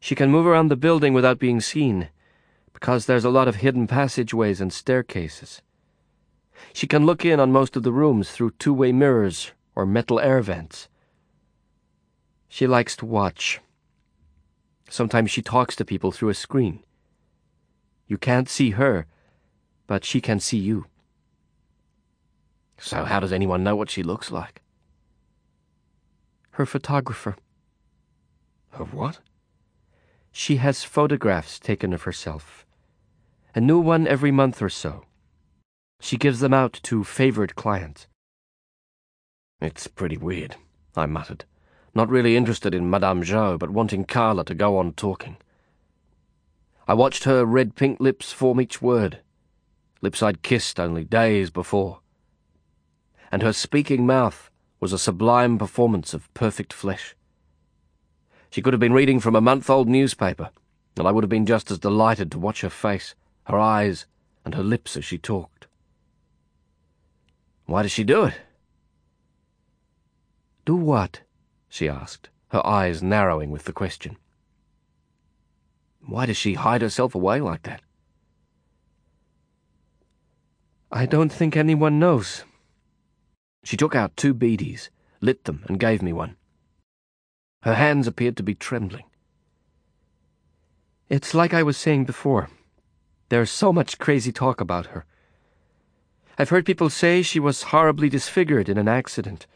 She can move around the building without being seen, because there's a lot of hidden passageways and staircases. She can look in on most of the rooms through two way mirrors or metal air vents. She likes to watch. Sometimes she talks to people through a screen. You can't see her, but she can see you. So, how does anyone know what she looks like? Her photographer. Her what? She has photographs taken of herself. A new one every month or so. She gives them out to favored clients. It's pretty weird, I muttered, not really interested in Madame Zhou, but wanting Carla to go on talking. I watched her red pink lips form each word, lips I'd kissed only days before. And her speaking mouth was a sublime performance of perfect flesh. She could have been reading from a month old newspaper, and I would have been just as delighted to watch her face, her eyes, and her lips as she talked. Why does she do it? Do what? she asked, her eyes narrowing with the question. Why does she hide herself away like that? I don't think anyone knows. She took out two beedies, lit them, and gave me one. Her hands appeared to be trembling. It's like I was saying before. There's so much crazy talk about her. I've heard people say she was horribly disfigured in an accident,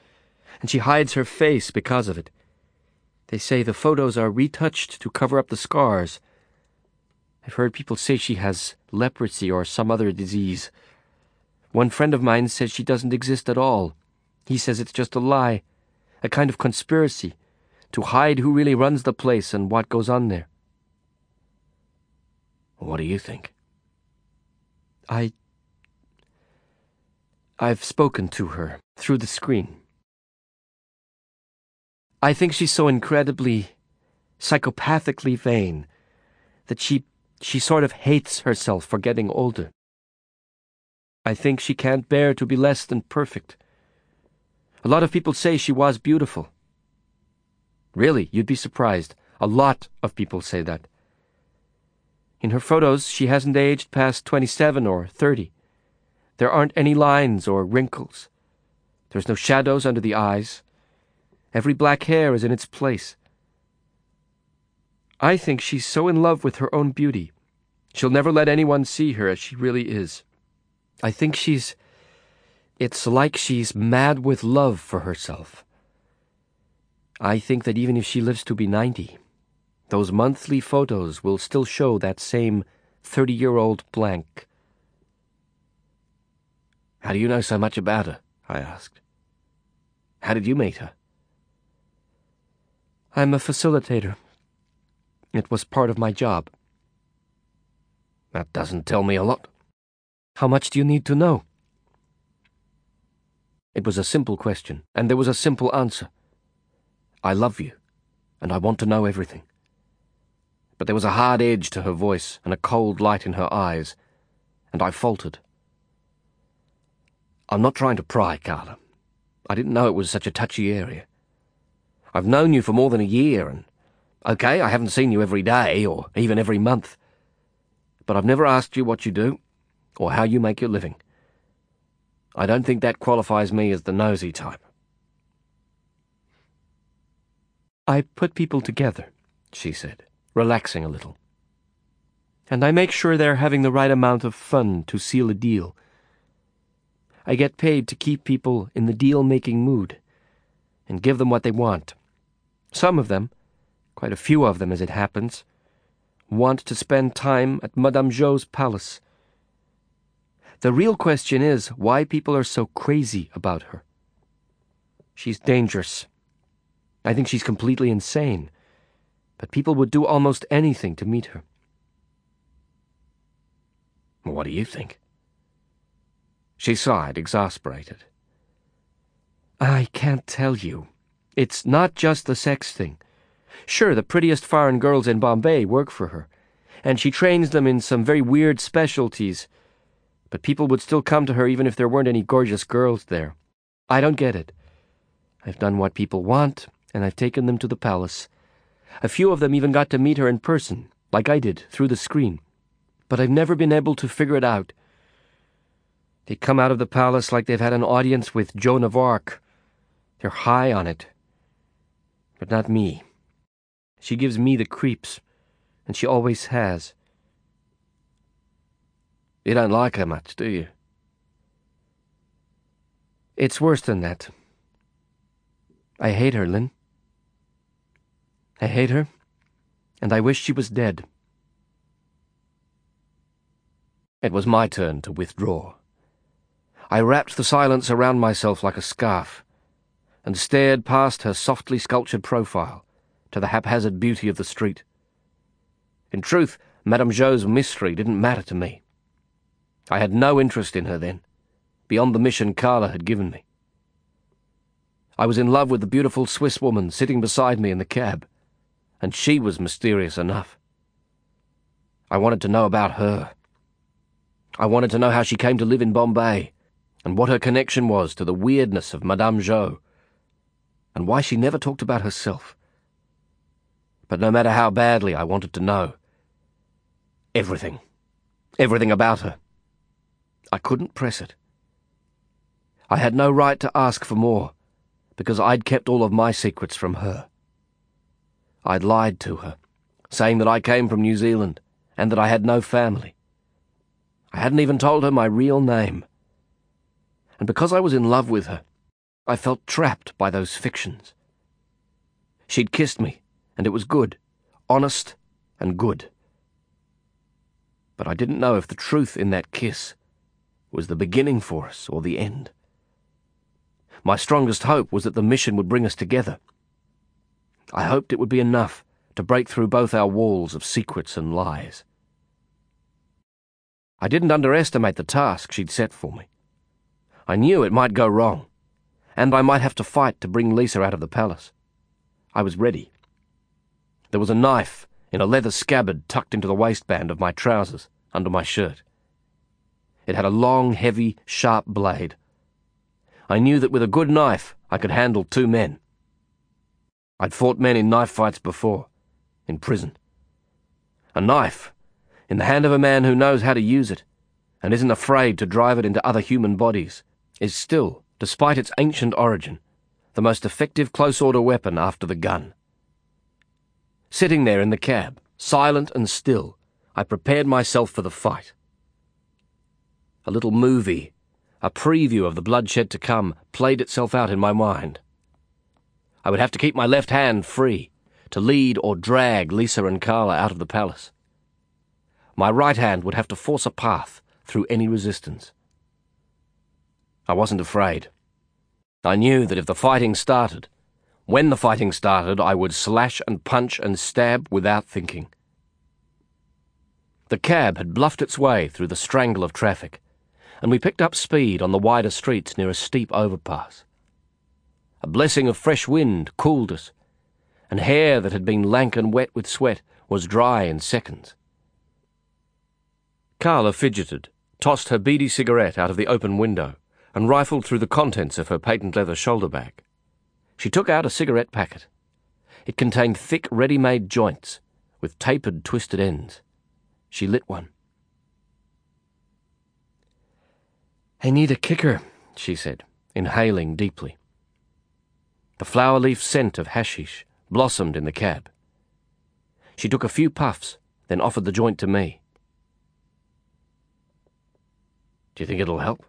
and she hides her face because of it. They say the photos are retouched to cover up the scars. I've heard people say she has leprosy or some other disease. One friend of mine says she doesn't exist at all. He says it's just a lie, a kind of conspiracy, to hide who really runs the place and what goes on there. What do you think? I. I've spoken to her through the screen. I think she's so incredibly, psychopathically vain that she she sort of hates herself for getting older. I think she can't bear to be less than perfect. A lot of people say she was beautiful. Really, you'd be surprised. A lot of people say that. In her photos, she hasn't aged past 27 or 30. There aren't any lines or wrinkles. There's no shadows under the eyes. Every black hair is in its place. I think she's so in love with her own beauty, she'll never let anyone see her as she really is. I think she's. It's like she's mad with love for herself. I think that even if she lives to be 90, those monthly photos will still show that same 30 year old blank. How do you know so much about her? I asked. How did you meet her? I'm a facilitator. It was part of my job. That doesn't tell me a lot. How much do you need to know? It was a simple question, and there was a simple answer. I love you, and I want to know everything. But there was a hard edge to her voice and a cold light in her eyes, and I faltered. I'm not trying to pry, Carla. I didn't know it was such a touchy area. I've known you for more than a year, and okay, I haven't seen you every day or even every month. But I've never asked you what you do, or how you make your living. I don't think that qualifies me as the nosy type. I put people together, she said, relaxing a little. And I make sure they're having the right amount of fun to seal a deal. I get paid to keep people in the deal making mood and give them what they want. Some of them, quite a few of them as it happens, want to spend time at Madame Zhou's palace the real question is why people are so crazy about her. She's dangerous. I think she's completely insane. But people would do almost anything to meet her. What do you think? She sighed, exasperated. I can't tell you. It's not just the sex thing. Sure, the prettiest foreign girls in Bombay work for her, and she trains them in some very weird specialties but people would still come to her even if there weren't any gorgeous girls there. I don't get it. I've done what people want, and I've taken them to the palace. A few of them even got to meet her in person, like I did, through the screen. But I've never been able to figure it out. They come out of the palace like they've had an audience with Joan of Arc. They're high on it. But not me. She gives me the creeps, and she always has. You don't like her much, do you? It's worse than that. I hate her, Lin. I hate her, and I wish she was dead. It was my turn to withdraw. I wrapped the silence around myself like a scarf, and stared past her softly sculptured profile to the haphazard beauty of the street. In truth, Madame Zhou's mystery didn't matter to me. I had no interest in her then, beyond the mission Carla had given me. I was in love with the beautiful Swiss woman sitting beside me in the cab, and she was mysterious enough. I wanted to know about her. I wanted to know how she came to live in Bombay, and what her connection was to the weirdness of Madame Zhou, and why she never talked about herself. But no matter how badly I wanted to know, everything, everything about her, I couldn't press it. I had no right to ask for more, because I'd kept all of my secrets from her. I'd lied to her, saying that I came from New Zealand and that I had no family. I hadn't even told her my real name. And because I was in love with her, I felt trapped by those fictions. She'd kissed me, and it was good, honest and good. But I didn't know if the truth in that kiss was the beginning for us or the end. My strongest hope was that the mission would bring us together. I hoped it would be enough to break through both our walls of secrets and lies. I didn't underestimate the task she'd set for me. I knew it might go wrong, and I might have to fight to bring Lisa out of the palace. I was ready. There was a knife in a leather scabbard tucked into the waistband of my trousers under my shirt. It had a long, heavy, sharp blade. I knew that with a good knife I could handle two men. I'd fought men in knife fights before, in prison. A knife, in the hand of a man who knows how to use it, and isn't afraid to drive it into other human bodies, is still, despite its ancient origin, the most effective close order weapon after the gun. Sitting there in the cab, silent and still, I prepared myself for the fight a little movie, a preview of the bloodshed to come, played itself out in my mind. I would have to keep my left hand free to lead or drag Lisa and Carla out of the palace. My right hand would have to force a path through any resistance. I wasn't afraid. I knew that if the fighting started, when the fighting started, I would slash and punch and stab without thinking. The cab had bluffed its way through the strangle of traffic and we picked up speed on the wider streets near a steep overpass. A blessing of fresh wind cooled us, and hair that had been lank and wet with sweat was dry in seconds. Carla fidgeted, tossed her beedie cigarette out of the open window, and rifled through the contents of her patent leather shoulder bag. She took out a cigarette packet. It contained thick, ready made joints with tapered, twisted ends. She lit one. I need a kicker, she said, inhaling deeply. The flower leaf scent of hashish blossomed in the cab. She took a few puffs, then offered the joint to me. Do you think it'll help?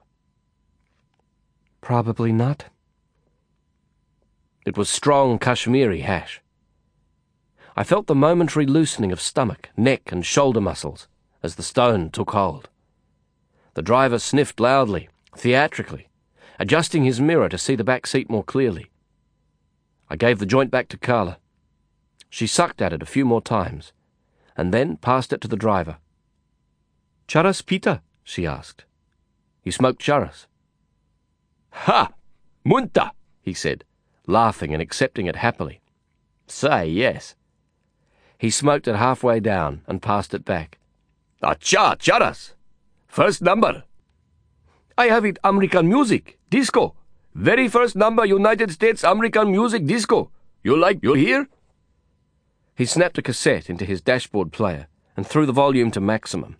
Probably not. It was strong Kashmiri hash. I felt the momentary loosening of stomach, neck, and shoulder muscles as the stone took hold. The driver sniffed loudly, theatrically, adjusting his mirror to see the back seat more clearly. I gave the joint back to Carla. She sucked at it a few more times, and then passed it to the driver. Charas Pita? she asked. You smoke charas? Ha! Munta! he said, laughing and accepting it happily. Say yes. He smoked it halfway down and passed it back. Acha, charas! First number. I have it American music, disco. Very first number United States American music disco. You like, you hear? He snapped a cassette into his dashboard player and threw the volume to maximum.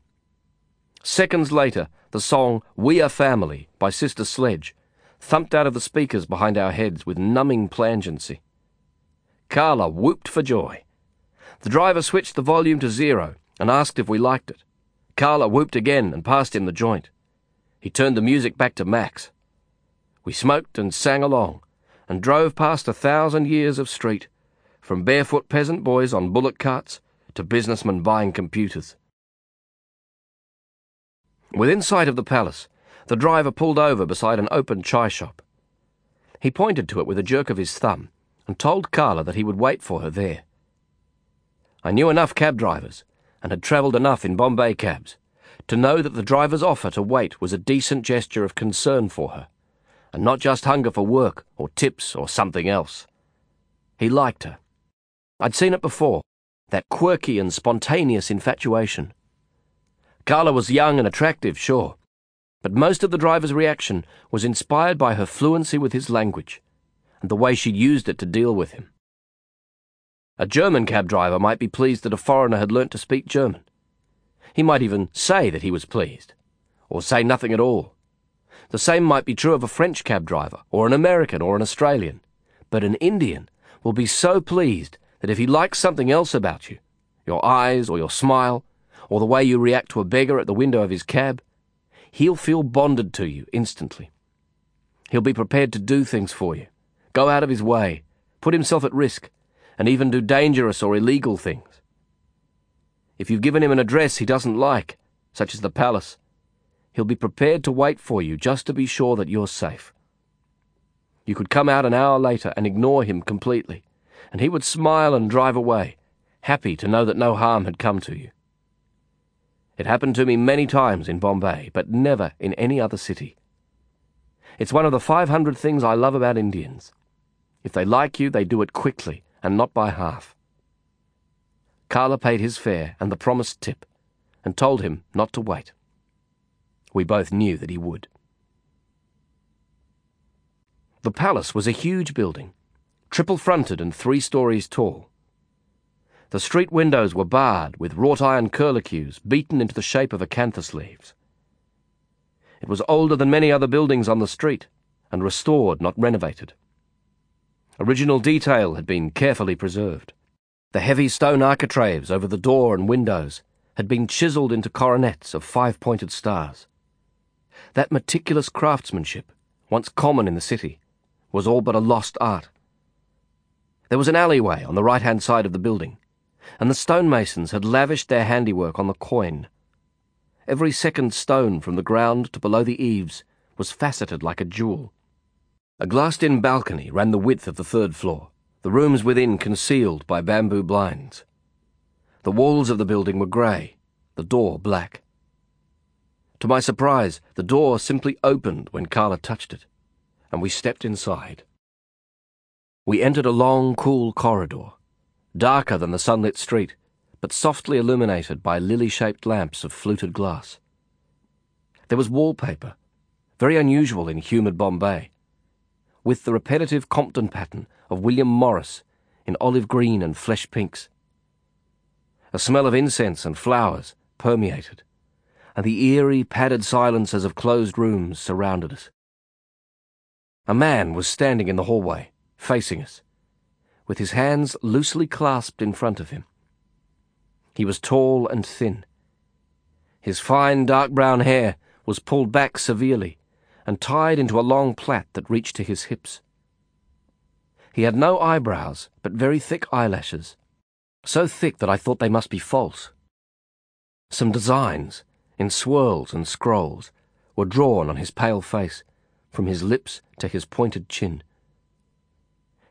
Seconds later, the song We Are Family by Sister Sledge thumped out of the speakers behind our heads with numbing plangency. Carla whooped for joy. The driver switched the volume to zero and asked if we liked it. Carla whooped again and passed him the joint. He turned the music back to max. We smoked and sang along and drove past a thousand years of street, from barefoot peasant boys on bullock carts to businessmen buying computers. Within sight of the palace, the driver pulled over beside an open chai shop. He pointed to it with a jerk of his thumb and told Carla that he would wait for her there. I knew enough cab drivers and had travelled enough in Bombay cabs to know that the driver's offer to wait was a decent gesture of concern for her, and not just hunger for work or tips or something else. He liked her. I'd seen it before, that quirky and spontaneous infatuation. Carla was young and attractive, sure, but most of the driver's reaction was inspired by her fluency with his language and the way she used it to deal with him. A German cab driver might be pleased that a foreigner had learnt to speak German. He might even say that he was pleased, or say nothing at all. The same might be true of a French cab driver, or an American, or an Australian. But an Indian will be so pleased that if he likes something else about you, your eyes, or your smile, or the way you react to a beggar at the window of his cab, he'll feel bonded to you instantly. He'll be prepared to do things for you, go out of his way, put himself at risk, and even do dangerous or illegal things. If you've given him an address he doesn't like, such as the palace, he'll be prepared to wait for you just to be sure that you're safe. You could come out an hour later and ignore him completely, and he would smile and drive away, happy to know that no harm had come to you. It happened to me many times in Bombay, but never in any other city. It's one of the 500 things I love about Indians. If they like you, they do it quickly and not by half. Carla paid his fare and the promised tip, and told him not to wait. We both knew that he would. The palace was a huge building, triple fronted and three stories tall. The street windows were barred with wrought iron curlicues beaten into the shape of acanthus leaves. It was older than many other buildings on the street, and restored, not renovated. Original detail had been carefully preserved. The heavy stone architraves over the door and windows had been chiselled into coronets of five pointed stars. That meticulous craftsmanship, once common in the city, was all but a lost art. There was an alleyway on the right hand side of the building, and the stonemasons had lavished their handiwork on the quoin. Every second stone from the ground to below the eaves was faceted like a jewel. A glassed in balcony ran the width of the third floor, the rooms within concealed by bamboo blinds. The walls of the building were grey, the door black. To my surprise, the door simply opened when Carla touched it, and we stepped inside. We entered a long, cool corridor, darker than the sunlit street, but softly illuminated by lily shaped lamps of fluted glass. There was wallpaper, very unusual in humid Bombay with the repetitive Compton pattern of William Morris in olive green and flesh pinks. A smell of incense and flowers permeated, and the eerie, padded silences of closed rooms surrounded us. A man was standing in the hallway, facing us, with his hands loosely clasped in front of him. He was tall and thin. His fine dark brown hair was pulled back severely and tied into a long plait that reached to his hips. He had no eyebrows, but very thick eyelashes, so thick that I thought they must be false. Some designs, in swirls and scrolls, were drawn on his pale face, from his lips to his pointed chin.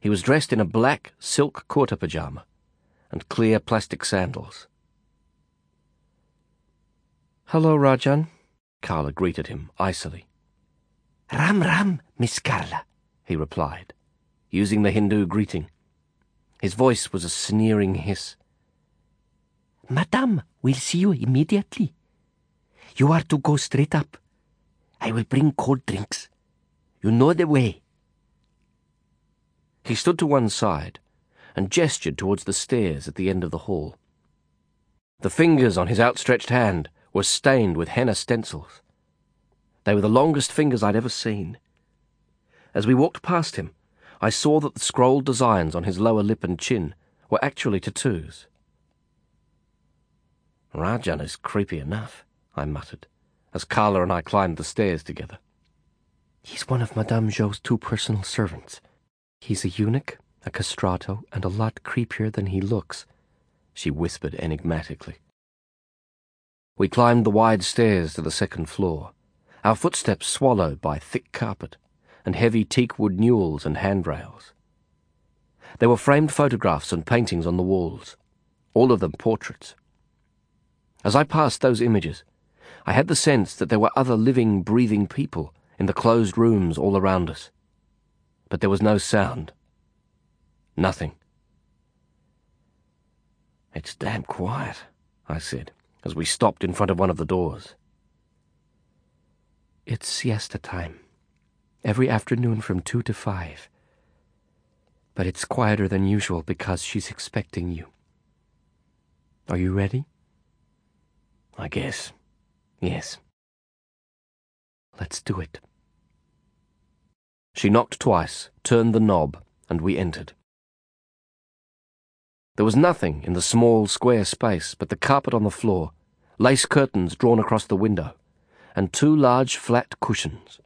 He was dressed in a black silk kurta pajama and clear plastic sandals. Hello, Rajan, Carla greeted him icily. Ram Ram, Miss Carla, he replied, using the Hindu greeting. His voice was a sneering hiss. Madame we'll see you immediately. You are to go straight up. I will bring cold drinks. You know the way. He stood to one side and gestured towards the stairs at the end of the hall. The fingers on his outstretched hand were stained with henna stencils. They were the longest fingers I'd ever seen. As we walked past him, I saw that the scrolled designs on his lower lip and chin were actually tattoos. Rajan is creepy enough, I muttered, as Carla and I climbed the stairs together. He's one of Madame Zhou's two personal servants. He's a eunuch, a castrato, and a lot creepier than he looks, she whispered enigmatically. We climbed the wide stairs to the second floor, our footsteps swallowed by thick carpet and heavy teakwood newels and handrails. There were framed photographs and paintings on the walls, all of them portraits. As I passed those images, I had the sense that there were other living, breathing people in the closed rooms all around us. But there was no sound. Nothing. It's damn quiet, I said, as we stopped in front of one of the doors. It's siesta time. Every afternoon from two to five. But it's quieter than usual because she's expecting you. Are you ready? I guess. Yes. Let's do it. She knocked twice, turned the knob, and we entered. There was nothing in the small, square space but the carpet on the floor, lace curtains drawn across the window, and two large flat cushions.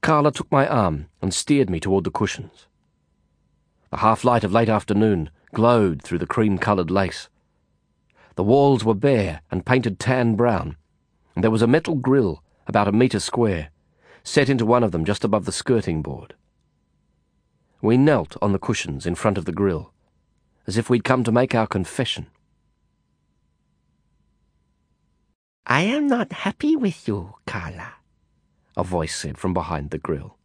Carla took my arm and steered me toward the cushions. The half light of late afternoon glowed through the cream coloured lace. The walls were bare and painted tan brown, and there was a metal grill about a metre square, set into one of them just above the skirting board. We knelt on the cushions in front of the grill as if we'd come to make our confession. I am not happy with you, Carla, a voice said from behind the grill.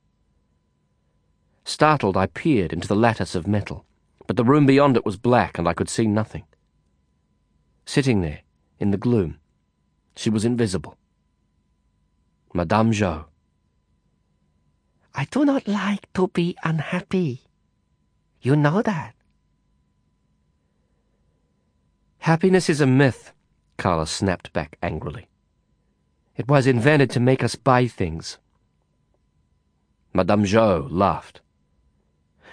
Startled, I peered into the lattice of metal, but the room beyond it was black and I could see nothing. Sitting there, in the gloom, she was invisible. Madame Zhou. I do not like to be unhappy. You know that. Happiness is a myth, Carla snapped back angrily. It was invented to make us buy things. Madame Zhou laughed.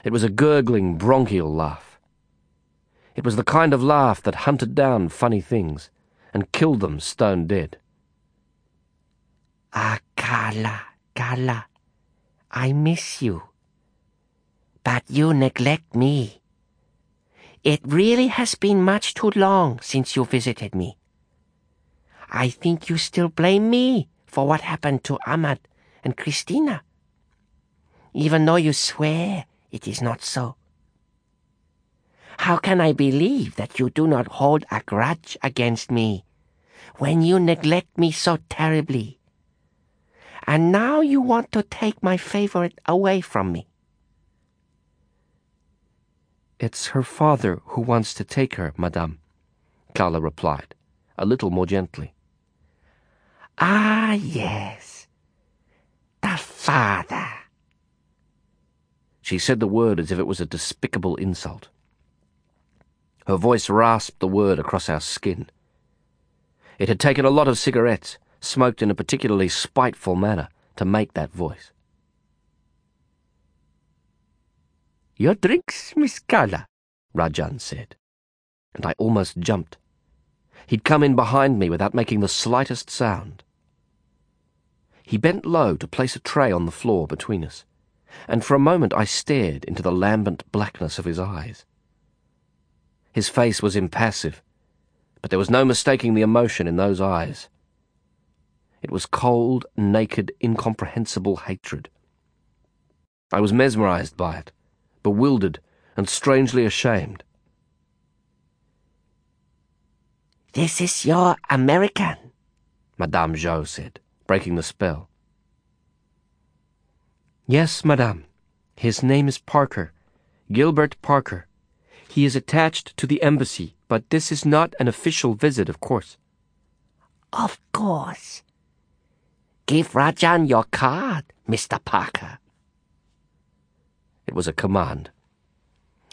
It was a gurgling, bronchial laugh. It was the kind of laugh that hunted down funny things and killed them stone dead. Ah, Carla, Carla, I miss you. But you neglect me. It really has been much too long since you visited me. I think you still blame me for what happened to Ahmad and Christina, even though you swear it is not so. How can I believe that you do not hold a grudge against me when you neglect me so terribly? And now you want to take my favorite away from me. It's her father who wants to take her, madame, Carla replied, a little more gently. Ah, yes. The father. She said the word as if it was a despicable insult. Her voice rasped the word across our skin. It had taken a lot of cigarettes, smoked in a particularly spiteful manner, to make that voice. Your drinks, Miss Carla, Rajan said, and I almost jumped. He'd come in behind me without making the slightest sound. He bent low to place a tray on the floor between us, and for a moment I stared into the lambent blackness of his eyes. His face was impassive, but there was no mistaking the emotion in those eyes. It was cold, naked, incomprehensible hatred. I was mesmerized by it bewildered and strangely ashamed. This is your American, Madame Zhou said, breaking the spell. Yes, madame. His name is Parker. Gilbert Parker. He is attached to the embassy, but this is not an official visit, of course. Of course. Give Rajan your card, Mr. Parker. It was a command.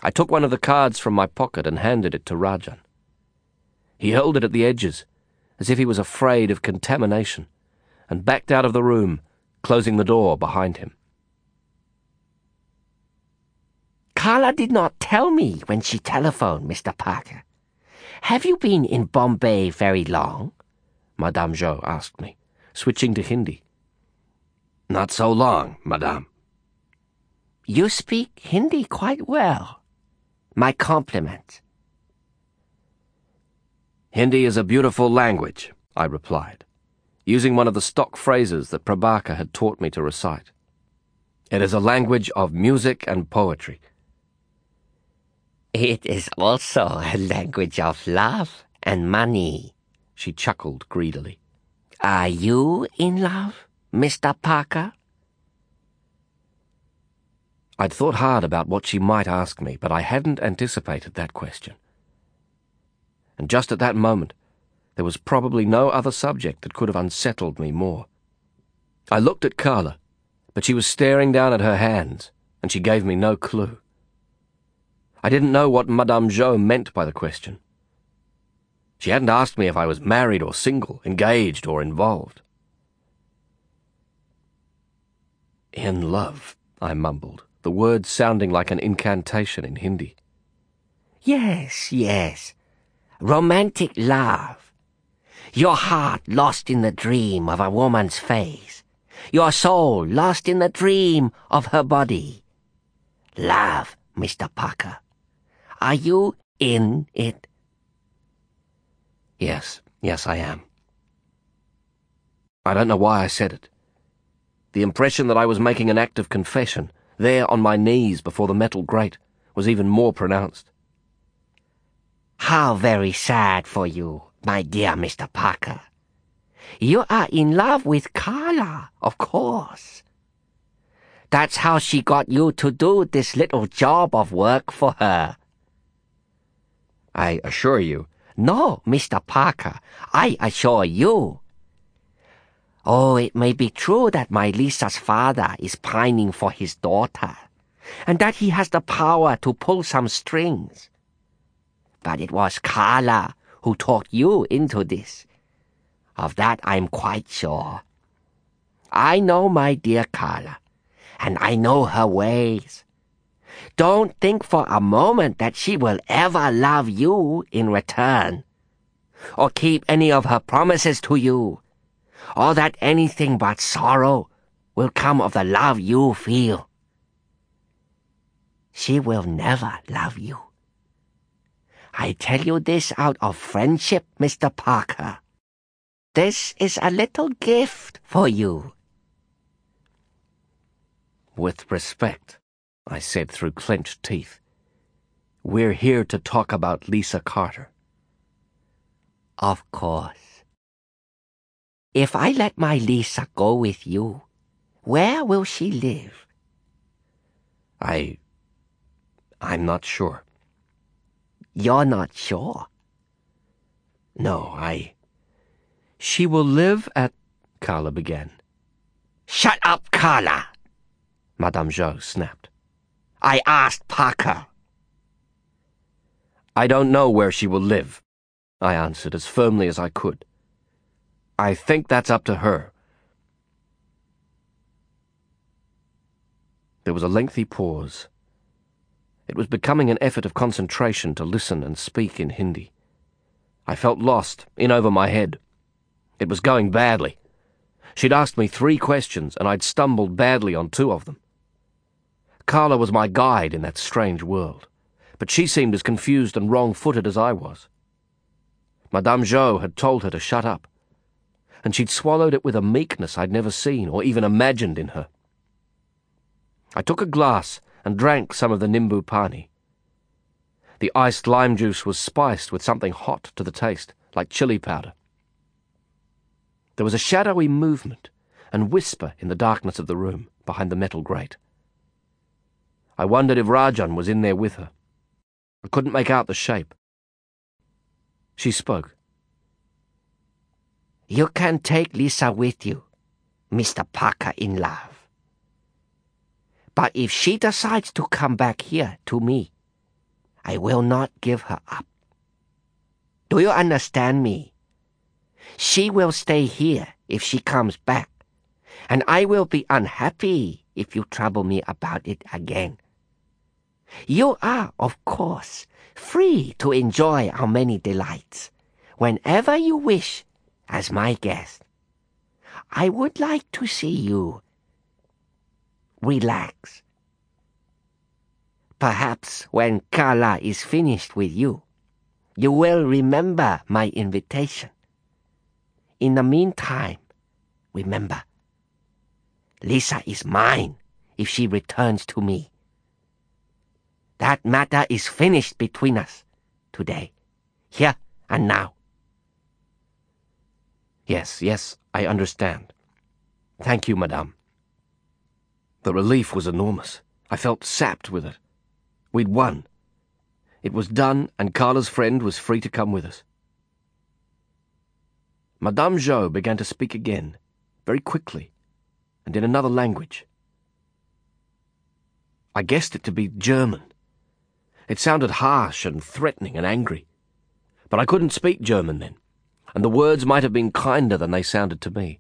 I took one of the cards from my pocket and handed it to Rajan. He held it at the edges, as if he was afraid of contamination, and backed out of the room, closing the door behind him. Carla did not tell me when she telephoned, Mr. Parker. Have you been in Bombay very long? Madame Zhou asked me, switching to Hindi. Not so long, Madame. You speak Hindi quite well. My compliments. Hindi is a beautiful language, I replied, using one of the stock phrases that Prabaker had taught me to recite. It is a language of music and poetry. It is also a language of love and money, she chuckled greedily. Are you in love, Mr. Parker? I'd thought hard about what she might ask me, but I hadn't anticipated that question and just at that moment, there was probably no other subject that could have unsettled me more. I looked at Carla, but she was staring down at her hands, and she gave me no clue. I didn't know what Madame Zhou meant by the question. She hadn't asked me if I was married or single, engaged or involved. In love, I mumbled, the words sounding like an incantation in Hindi. Yes, yes romantic love. Your heart lost in the dream of a woman's face. Your soul lost in the dream of her body. Love, Mr. Parker. Are you in it? Yes, yes, I am. I don't know why I said it. The impression that I was making an act of confession, there on my knees before the metal grate, was even more pronounced. How very sad for you, my dear Mr. Parker. You are in love with Carla, of course. That's how she got you to do this little job of work for her. I assure you. No, Mr. Parker, I assure you. Oh, it may be true that my Lisa's father is pining for his daughter, and that he has the power to pull some strings. But it was Carla who talked you into this. Of that I'm quite sure. I know my dear Carla, and I know her ways. Don't think for a moment that she will ever love you in return, or keep any of her promises to you, or that anything but sorrow will come of the love you feel. She will never love you. I tell you this out of friendship, Mr. Parker. This is a little gift for you. With respect, I said through clenched teeth. We're here to talk about Lisa Carter. Of course. If I let my Lisa go with you, where will she live? I. I'm not sure. You're not sure? No, I. She will live at. Carla began. Shut up, Carla! Madame Zhou snapped. I asked Parker. I don't know where she will live, I answered as firmly as I could. I think that's up to her. There was a lengthy pause. It was becoming an effort of concentration to listen and speak in Hindi. I felt lost, in over my head. It was going badly. She'd asked me three questions, and I'd stumbled badly on two of them. Carla was my guide in that strange world, but she seemed as confused and wrong-footed as I was. Madame Zhou had told her to shut up, and she'd swallowed it with a meekness I'd never seen or even imagined in her. I took a glass and drank some of the nimbu pani. The iced lime juice was spiced with something hot to the taste, like chili powder. There was a shadowy movement and whisper in the darkness of the room behind the metal grate. I wondered if Rajan was in there with her. I couldn't make out the shape. She spoke. You can take Lisa with you, Mr. Parker in love. But if she decides to come back here to me, I will not give her up. Do you understand me? She will stay here if she comes back, and I will be unhappy if you trouble me about it again. You are, of course, free to enjoy our many delights whenever you wish as my guest. I would like to see you relax. Perhaps when Carla is finished with you, you will remember my invitation. In the meantime, remember, Lisa is mine if she returns to me. That matter is finished between us today, here and now. Yes, yes, I understand. Thank you, madame. The relief was enormous. I felt sapped with it. We'd won. It was done, and Carla's friend was free to come with us. Madame Zhou began to speak again, very quickly, and in another language. I guessed it to be German. It sounded harsh and threatening and angry. But I couldn't speak German then, and the words might have been kinder than they sounded to me.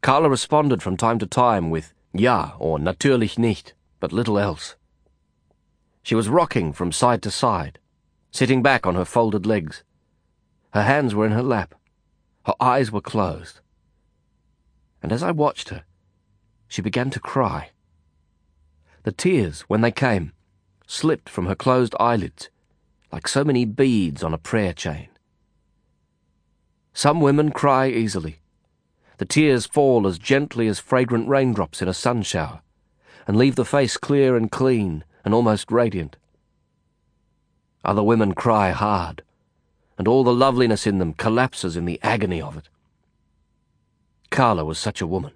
Carla responded from time to time with Ja or natürlich nicht, but little else. She was rocking from side to side, sitting back on her folded legs. Her hands were in her lap. Her eyes were closed. And as I watched her, she began to cry. The tears, when they came, slipped from her closed eyelids like so many beads on a prayer chain. Some women cry easily. The tears fall as gently as fragrant raindrops in a sun shower, and leave the face clear and clean and almost radiant. Other women cry hard, and all the loveliness in them collapses in the agony of it. Carla was such a woman.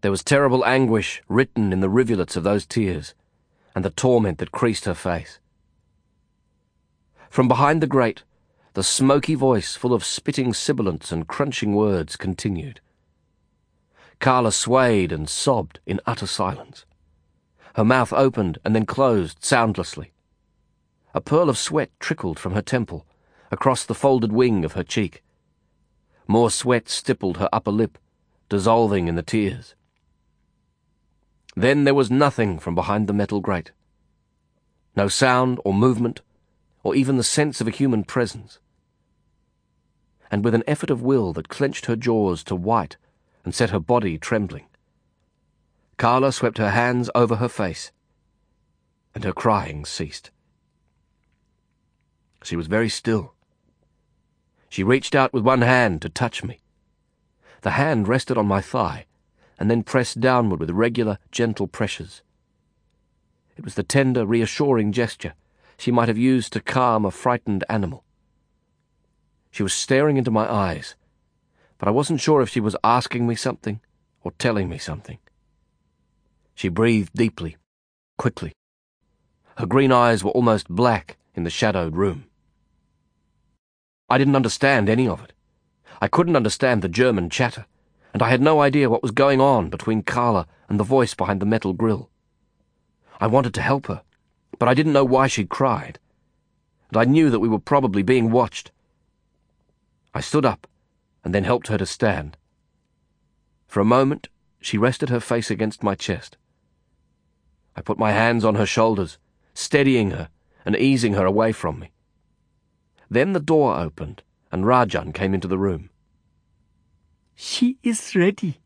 There was terrible anguish written in the rivulets of those tears, and the torment that creased her face. From behind the grate, the smoky voice, full of spitting sibilants and crunching words, continued. Carla swayed and sobbed in utter silence. Her mouth opened and then closed soundlessly. A pearl of sweat trickled from her temple, across the folded wing of her cheek. More sweat stippled her upper lip, dissolving in the tears. Then there was nothing from behind the metal grate. No sound or movement, or even the sense of a human presence. And with an effort of will that clenched her jaws to white and set her body trembling, Carla swept her hands over her face, and her crying ceased. She was very still. She reached out with one hand to touch me. The hand rested on my thigh, and then pressed downward with regular, gentle pressures. It was the tender, reassuring gesture she might have used to calm a frightened animal. She was staring into my eyes, but I wasn't sure if she was asking me something or telling me something. She breathed deeply, quickly. Her green eyes were almost black in the shadowed room. I didn't understand any of it. I couldn't understand the German chatter, and I had no idea what was going on between Carla and the voice behind the metal grill. I wanted to help her, but I didn't know why she'd cried, and I knew that we were probably being watched. I stood up and then helped her to stand. For a moment, she rested her face against my chest. I put my hands on her shoulders, steadying her and easing her away from me. Then the door opened, and Rajan came into the room. She is ready,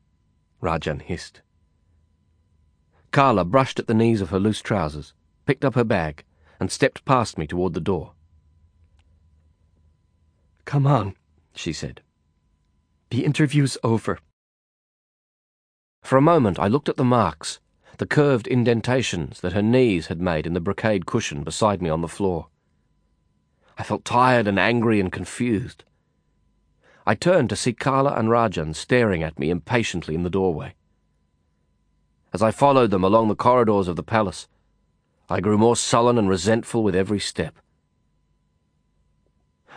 Rajan hissed. Carla brushed at the knees of her loose trousers, picked up her bag, and stepped past me toward the door. Come on, she said. The interview's over. For a moment I looked at the marks the curved indentations that her knees had made in the brocade cushion beside me on the floor. I felt tired and angry and confused. I turned to see Carla and Rajan staring at me impatiently in the doorway. As I followed them along the corridors of the palace, I grew more sullen and resentful with every step.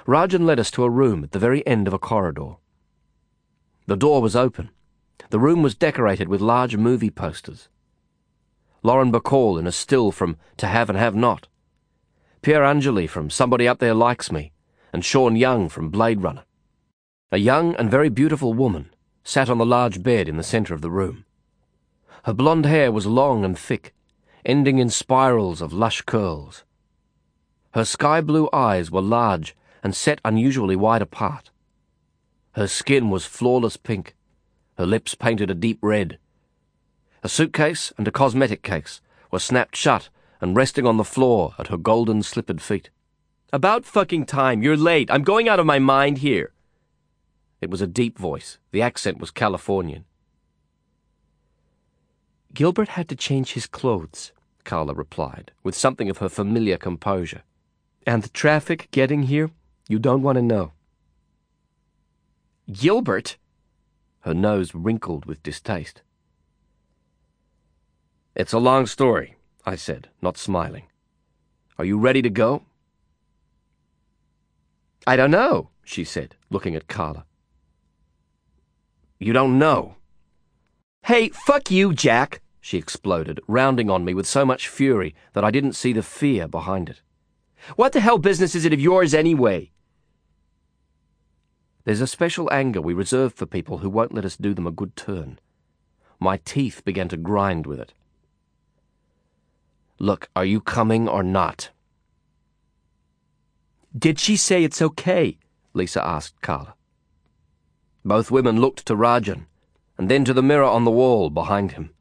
Rajan led us to a room at the very end of a corridor. The door was open. The room was decorated with large movie posters. Lauren Bacall in a still from To Have and Have Not, Pier Angeli from Somebody Up There Likes Me, and Sean Young from Blade Runner. A young and very beautiful woman sat on the large bed in the centre of the room. Her blonde hair was long and thick, ending in spirals of lush curls. Her sky blue eyes were large and set unusually wide apart. Her skin was flawless pink, her lips painted a deep red. A suitcase and a cosmetic case were snapped shut and resting on the floor at her golden slippered feet. About fucking time. You're late. I'm going out of my mind here. It was a deep voice. The accent was Californian. Gilbert had to change his clothes, Carla replied, with something of her familiar composure. And the traffic getting here, you don't want to know. Gilbert? Her nose wrinkled with distaste. It's a long story, I said, not smiling. Are you ready to go? I don't know, she said, looking at Carla. You don't know? Hey, fuck you, Jack, she exploded, rounding on me with so much fury that I didn't see the fear behind it. What the hell business is it of yours anyway? There's a special anger we reserve for people who won't let us do them a good turn. My teeth began to grind with it. Look, are you coming or not? Did she say it's okay? Lisa asked Carla. Both women looked to Rajan, and then to the mirror on the wall behind him.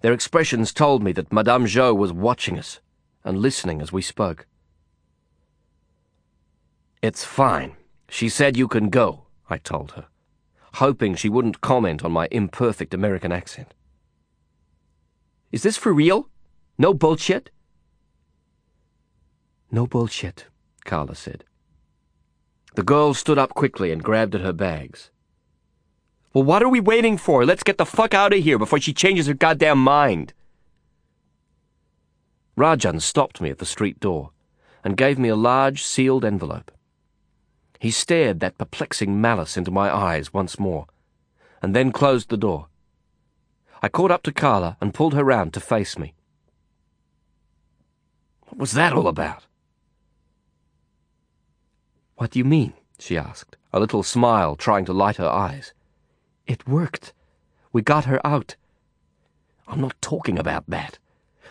Their expressions told me that Madame Zhou was watching us and listening as we spoke. It's fine. She said you can go, I told her, hoping she wouldn't comment on my imperfect American accent. Is this for real? No bullshit? No bullshit, Carla said. The girl stood up quickly and grabbed at her bags. Well, what are we waiting for? Let's get the fuck out of here before she changes her goddamn mind. Rajan stopped me at the street door and gave me a large sealed envelope. He stared that perplexing malice into my eyes once more, and then closed the door. I caught up to Carla and pulled her round to face me. What was that all about? What do you mean? she asked, a little smile trying to light her eyes. It worked. We got her out. I'm not talking about that.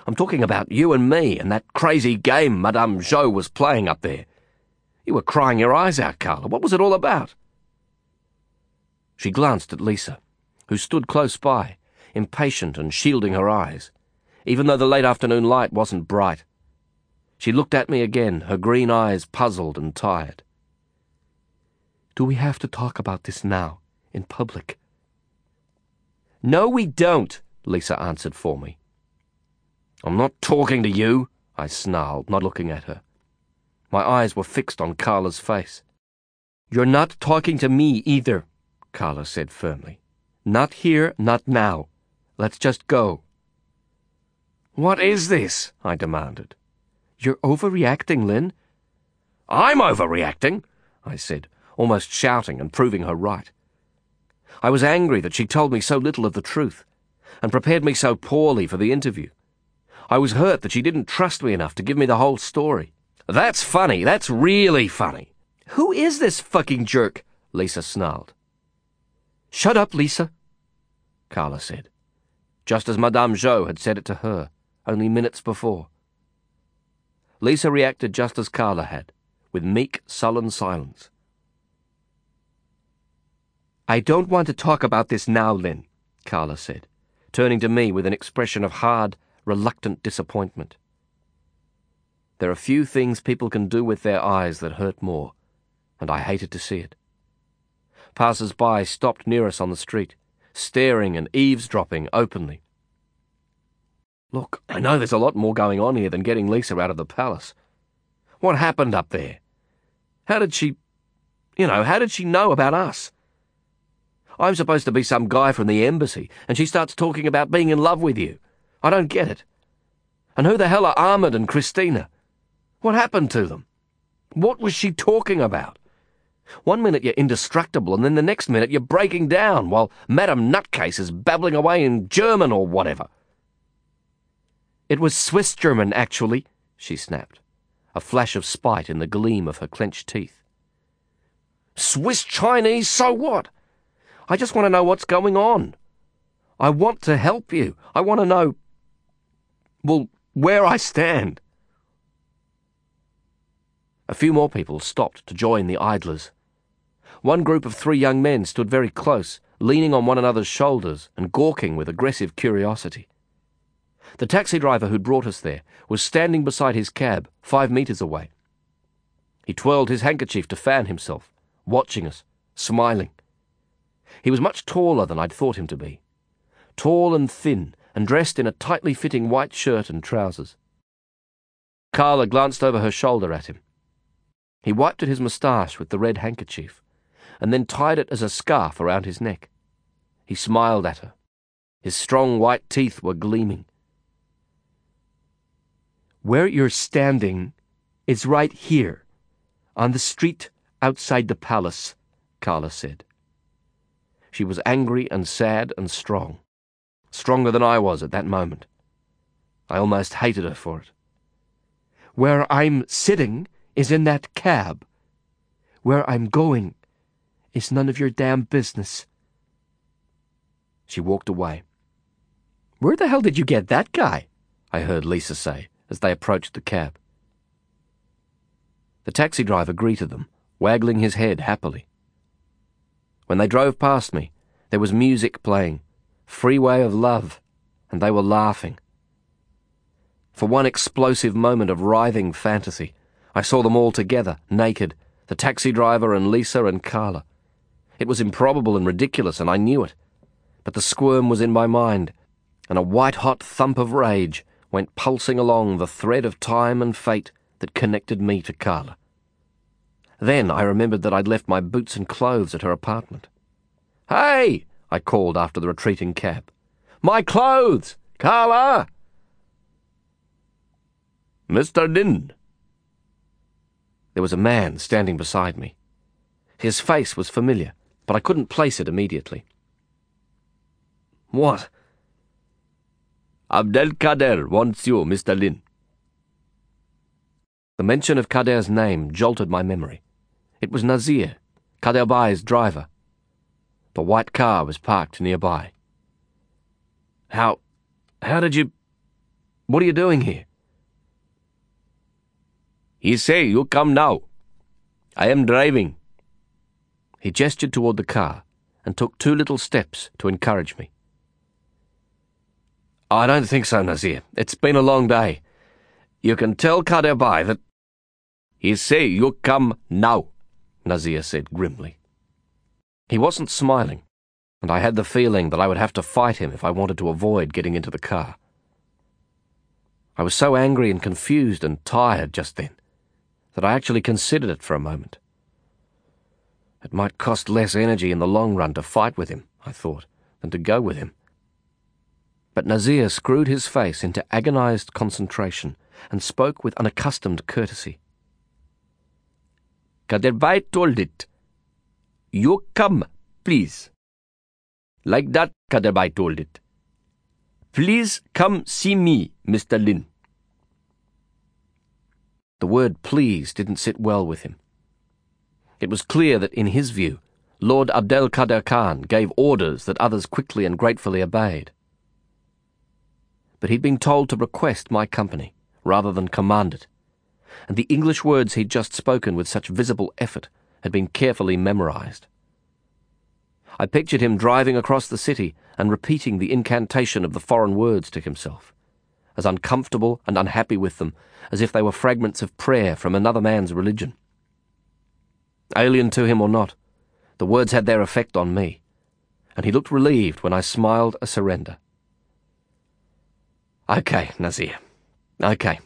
I'm talking about you and me and that crazy game Madame Zhou was playing up there. You were crying your eyes out, Carla. What was it all about? She glanced at Lisa, who stood close by, impatient and shielding her eyes, even though the late afternoon light wasn't bright. She looked at me again, her green eyes puzzled and tired. Do we have to talk about this now, in public? No, we don't, Lisa answered for me. I'm not talking to you, I snarled, not looking at her. My eyes were fixed on Carla's face. You're not talking to me either, Carla said firmly. Not here, not now. Let's just go. What is this? I demanded. You're overreacting, Lynn. I'm overreacting, I said, almost shouting and proving her right. I was angry that she told me so little of the truth, and prepared me so poorly for the interview. I was hurt that she didn't trust me enough to give me the whole story. That's funny. That's really funny. Who is this fucking jerk? Lisa snarled. Shut up, Lisa, Carla said, just as Madame Zhou had said it to her only minutes before. Lisa reacted just as Carla had, with meek, sullen silence. I don't want to talk about this now, Lynn, Carla said, turning to me with an expression of hard, reluctant disappointment. There are few things people can do with their eyes that hurt more, and I hated to see it. Passers-by stopped near us on the street, staring and eavesdropping openly. Look, I know there's a lot more going on here than getting Lisa out of the palace. What happened up there? How did she... You know, how did she know about us? I'm supposed to be some guy from the embassy, and she starts talking about being in love with you. I don't get it. And who the hell are Ahmed and Christina? What happened to them? What was she talking about? One minute you're indestructible, and then the next minute you're breaking down while Madame Nutcase is babbling away in German or whatever. It was Swiss German, actually, she snapped. a flash of spite in the gleam of her clenched teeth. Swiss Chinese, so what? I just want to know what's going on. I want to help you. I want to know, well, where I stand. A few more people stopped to join the idlers. One group of three young men stood very close, leaning on one another's shoulders and gawking with aggressive curiosity. The taxi driver who'd brought us there was standing beside his cab, five metres away. He twirled his handkerchief to fan himself, watching us, smiling. He was much taller than I'd thought him to be. Tall and thin, and dressed in a tightly fitting white shirt and trousers. Carla glanced over her shoulder at him. He wiped at his moustache with the red handkerchief, and then tied it as a scarf around his neck. He smiled at her. His strong white teeth were gleaming. Where you're standing is right here, on the street outside the palace, Carla said. She was angry and sad and strong, stronger than I was at that moment. I almost hated her for it. Where I'm sitting is in that cab. Where I'm going is none of your damn business. She walked away. Where the hell did you get that guy? I heard Lisa say as they approached the cab. The taxi driver greeted them, waggling his head happily. When they drove past me, there was music playing, Freeway of Love, and they were laughing. For one explosive moment of writhing fantasy, I saw them all together, naked, the taxi driver and Lisa and Carla. It was improbable and ridiculous, and I knew it. But the squirm was in my mind, and a white hot thump of rage went pulsing along the thread of time and fate that connected me to Carla. Then I remembered that I'd left my boots and clothes at her apartment. Hey! I called after the retreating cab. My clothes! Carla! Mr. Lin. There was a man standing beside me. His face was familiar, but I couldn't place it immediately. What? Abdelkader wants you, Mr. Lin. The mention of Kader's name jolted my memory. It was Nazir, Kader Bai's driver. The white car was parked nearby. How. how did you. What are you doing here? He say you come now. I am driving. He gestured toward the car and took two little steps to encourage me. I don't think so, Nazir. It's been a long day. You can tell Kader Bai that. He say you come now, Nazir said grimly. He wasn't smiling, and I had the feeling that I would have to fight him if I wanted to avoid getting into the car. I was so angry and confused and tired just then that I actually considered it for a moment. It might cost less energy in the long run to fight with him, I thought, than to go with him. But Nazir screwed his face into agonized concentration and spoke with unaccustomed courtesy. Kaderbai told it. You come, please. Like that, Kaderbai told it. Please come see me, Mr. Lin. The word please didn't sit well with him. It was clear that, in his view, Lord Abdel Kader Khan gave orders that others quickly and gratefully obeyed but he'd been told to request my company rather than command it, and the English words he'd just spoken with such visible effort had been carefully memorized. I pictured him driving across the city and repeating the incantation of the foreign words to himself, as uncomfortable and unhappy with them as if they were fragments of prayer from another man's religion. Alien to him or not, the words had their effect on me, and he looked relieved when I smiled a surrender. Okay, Nazir. Okay,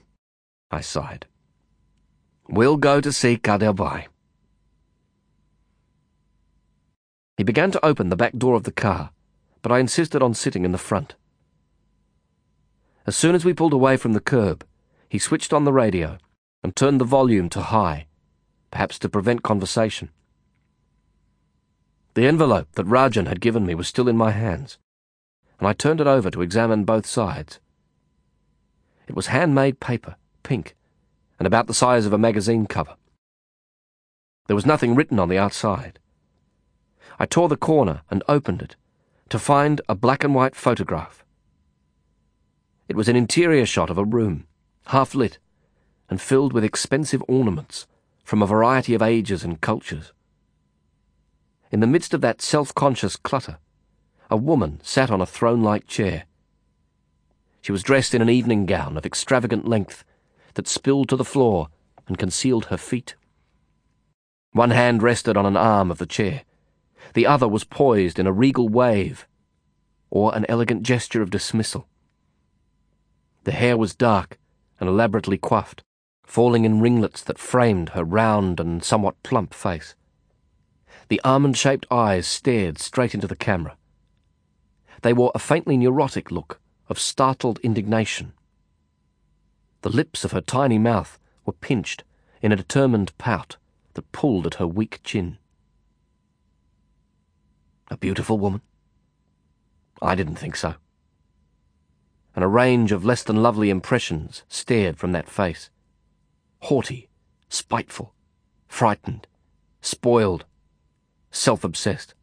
I sighed. We'll go to see Kaderbai. He began to open the back door of the car, but I insisted on sitting in the front. As soon as we pulled away from the curb, he switched on the radio and turned the volume to high, perhaps to prevent conversation. The envelope that Rajan had given me was still in my hands, and I turned it over to examine both sides. It was handmade paper, pink, and about the size of a magazine cover. There was nothing written on the outside. I tore the corner and opened it to find a black and white photograph. It was an interior shot of a room, half lit, and filled with expensive ornaments from a variety of ages and cultures. In the midst of that self conscious clutter, a woman sat on a throne like chair. She was dressed in an evening gown of extravagant length that spilled to the floor and concealed her feet. One hand rested on an arm of the chair. The other was poised in a regal wave or an elegant gesture of dismissal. The hair was dark and elaborately coiffed, falling in ringlets that framed her round and somewhat plump face. The almond shaped eyes stared straight into the camera. They wore a faintly neurotic look of startled indignation. The lips of her tiny mouth were pinched in a determined pout that pulled at her weak chin. A beautiful woman? I didn't think so. And a range of less than lovely impressions stared from that face haughty, spiteful, frightened, spoiled, self obsessed.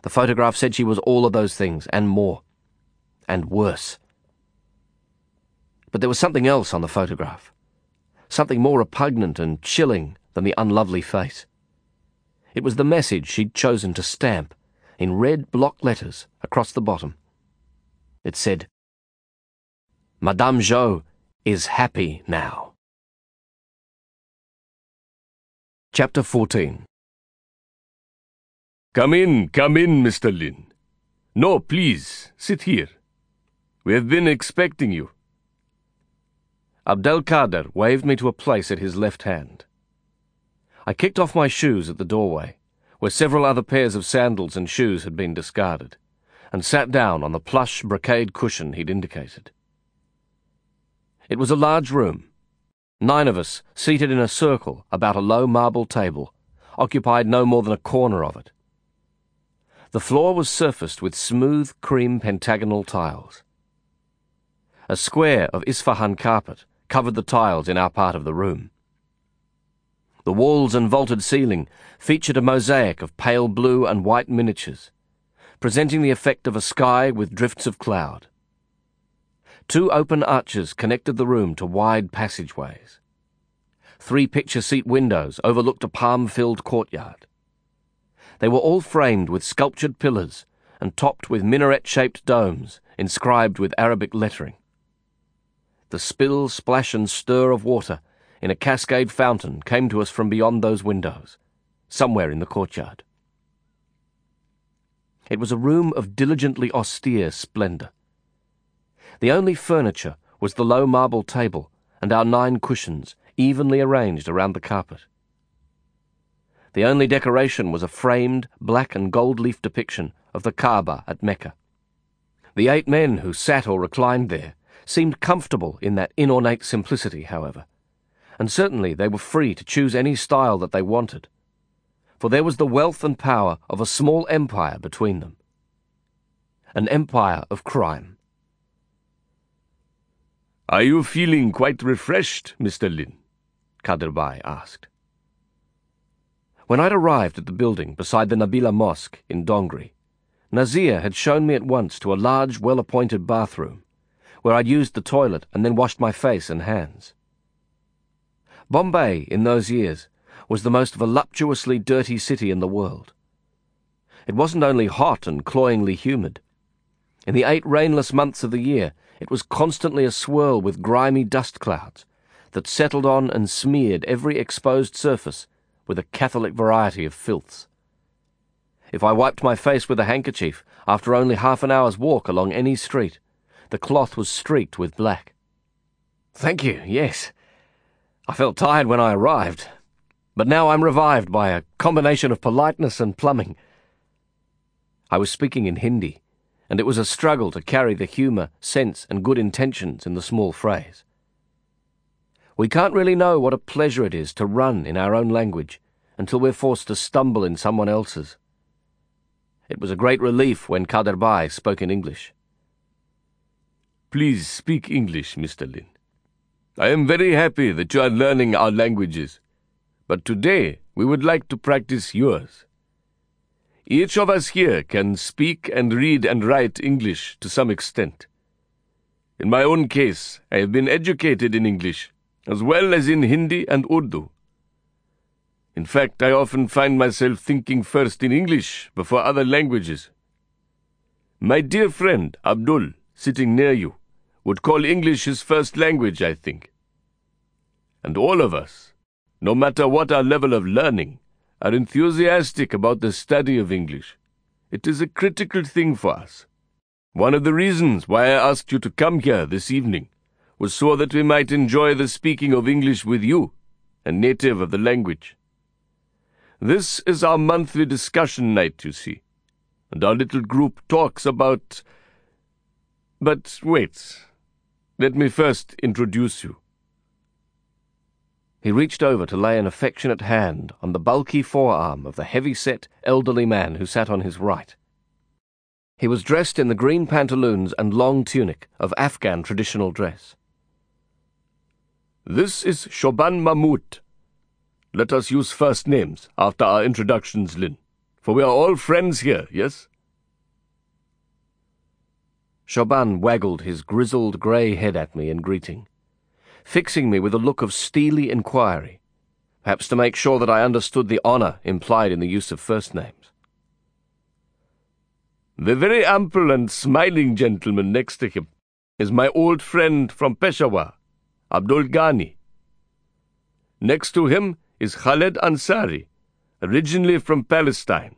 The photograph said she was all of those things and more, and worse. But there was something else on the photograph, something more repugnant and chilling than the unlovely face. It was the message she'd chosen to stamp in red block letters across the bottom. It said, Madame Zhou is happy now. Chapter 14 Come in, come in, Mr. Lin. No, please, sit here. We have been expecting you. Abdelkader waved me to a place at his left hand. I kicked off my shoes at the doorway, where several other pairs of sandals and shoes had been discarded, and sat down on the plush brocade cushion he'd indicated. It was a large room, Nine of us, seated in a circle about a low marble table, occupied no more than a corner of it. The floor was surfaced with smooth cream pentagonal tiles. A square of Isfahan carpet covered the tiles in our part of the room. The walls and vaulted ceiling featured a mosaic of pale blue and white miniatures, presenting the effect of a sky with drifts of cloud. Two open arches connected the room to wide passageways. Three picture seat windows overlooked a palm filled courtyard. They were all framed with sculptured pillars and topped with minaret shaped domes inscribed with Arabic lettering. The spill, splash, and stir of water in a cascade fountain came to us from beyond those windows, somewhere in the courtyard. It was a room of diligently austere splendour. The only furniture was the low marble table and our nine cushions, evenly arranged around the carpet. The only decoration was a framed black and gold leaf depiction of the Kaaba at Mecca. The eight men who sat or reclined there seemed comfortable in that inornate simplicity, however, and certainly they were free to choose any style that they wanted, for there was the wealth and power of a small empire between them. An empire of crime. Are you feeling quite refreshed, Mr. Lin? Kader Bhai asked. When I'd arrived at the building beside the Nabila Mosque in Dongri, Nazir had shown me at once to a large, well-appointed bathroom, where I'd used the toilet and then washed my face and hands. Bombay, in those years, was the most voluptuously dirty city in the world. It wasn't only hot and cloyingly humid. In the eight rainless months of the year, it was constantly aswirl with grimy dust clouds that settled on and smeared every exposed surface with a catholic variety of filths. If I wiped my face with a handkerchief after only half an hour's walk along any street, the cloth was streaked with black. Thank you, yes. I felt tired when I arrived, but now I'm revived by a combination of politeness and plumbing. I was speaking in Hindi and it was a struggle to carry the humour, sense, and good intentions in the small phrase. We can't really know what a pleasure it is to run in our own language until we're forced to stumble in someone else's. It was a great relief when Kader spoke in English. Please speak English, Mr. Lin. I am very happy that you are learning our languages, but today we would like to practice yours. Each of us here can speak and read and write English to some extent. In my own case, I have been educated in English, as well as in Hindi and Urdu. In fact, I often find myself thinking first in English before other languages. My dear friend, Abdul, sitting near you, would call English his first language, I think. And all of us, no matter what our level of learning, are enthusiastic about the study of English. It is a critical thing for us. One of the reasons why I asked you to come here this evening was so that we might enjoy the speaking of English with you, a native of the language. This is our monthly discussion night, you see, and our little group talks about. But wait, let me first introduce you. He reached over to lay an affectionate hand on the bulky forearm of the heavy-set, elderly man who sat on his right. He was dressed in the green pantaloons and long tunic of Afghan traditional dress. This is Shoban Mahmud. Let us use first names after our introductions, Lin, for we are all friends here, yes? Shoban waggled his grizzled grey head at me in greeting fixing me with a look of steely inquiry, perhaps to make sure that I understood the honour implied in the use of first names. The very ample and smiling gentleman next to him is my old friend from Peshawar, Abdul Ghani. Next to him is Khaled Ansari, originally from Palestine.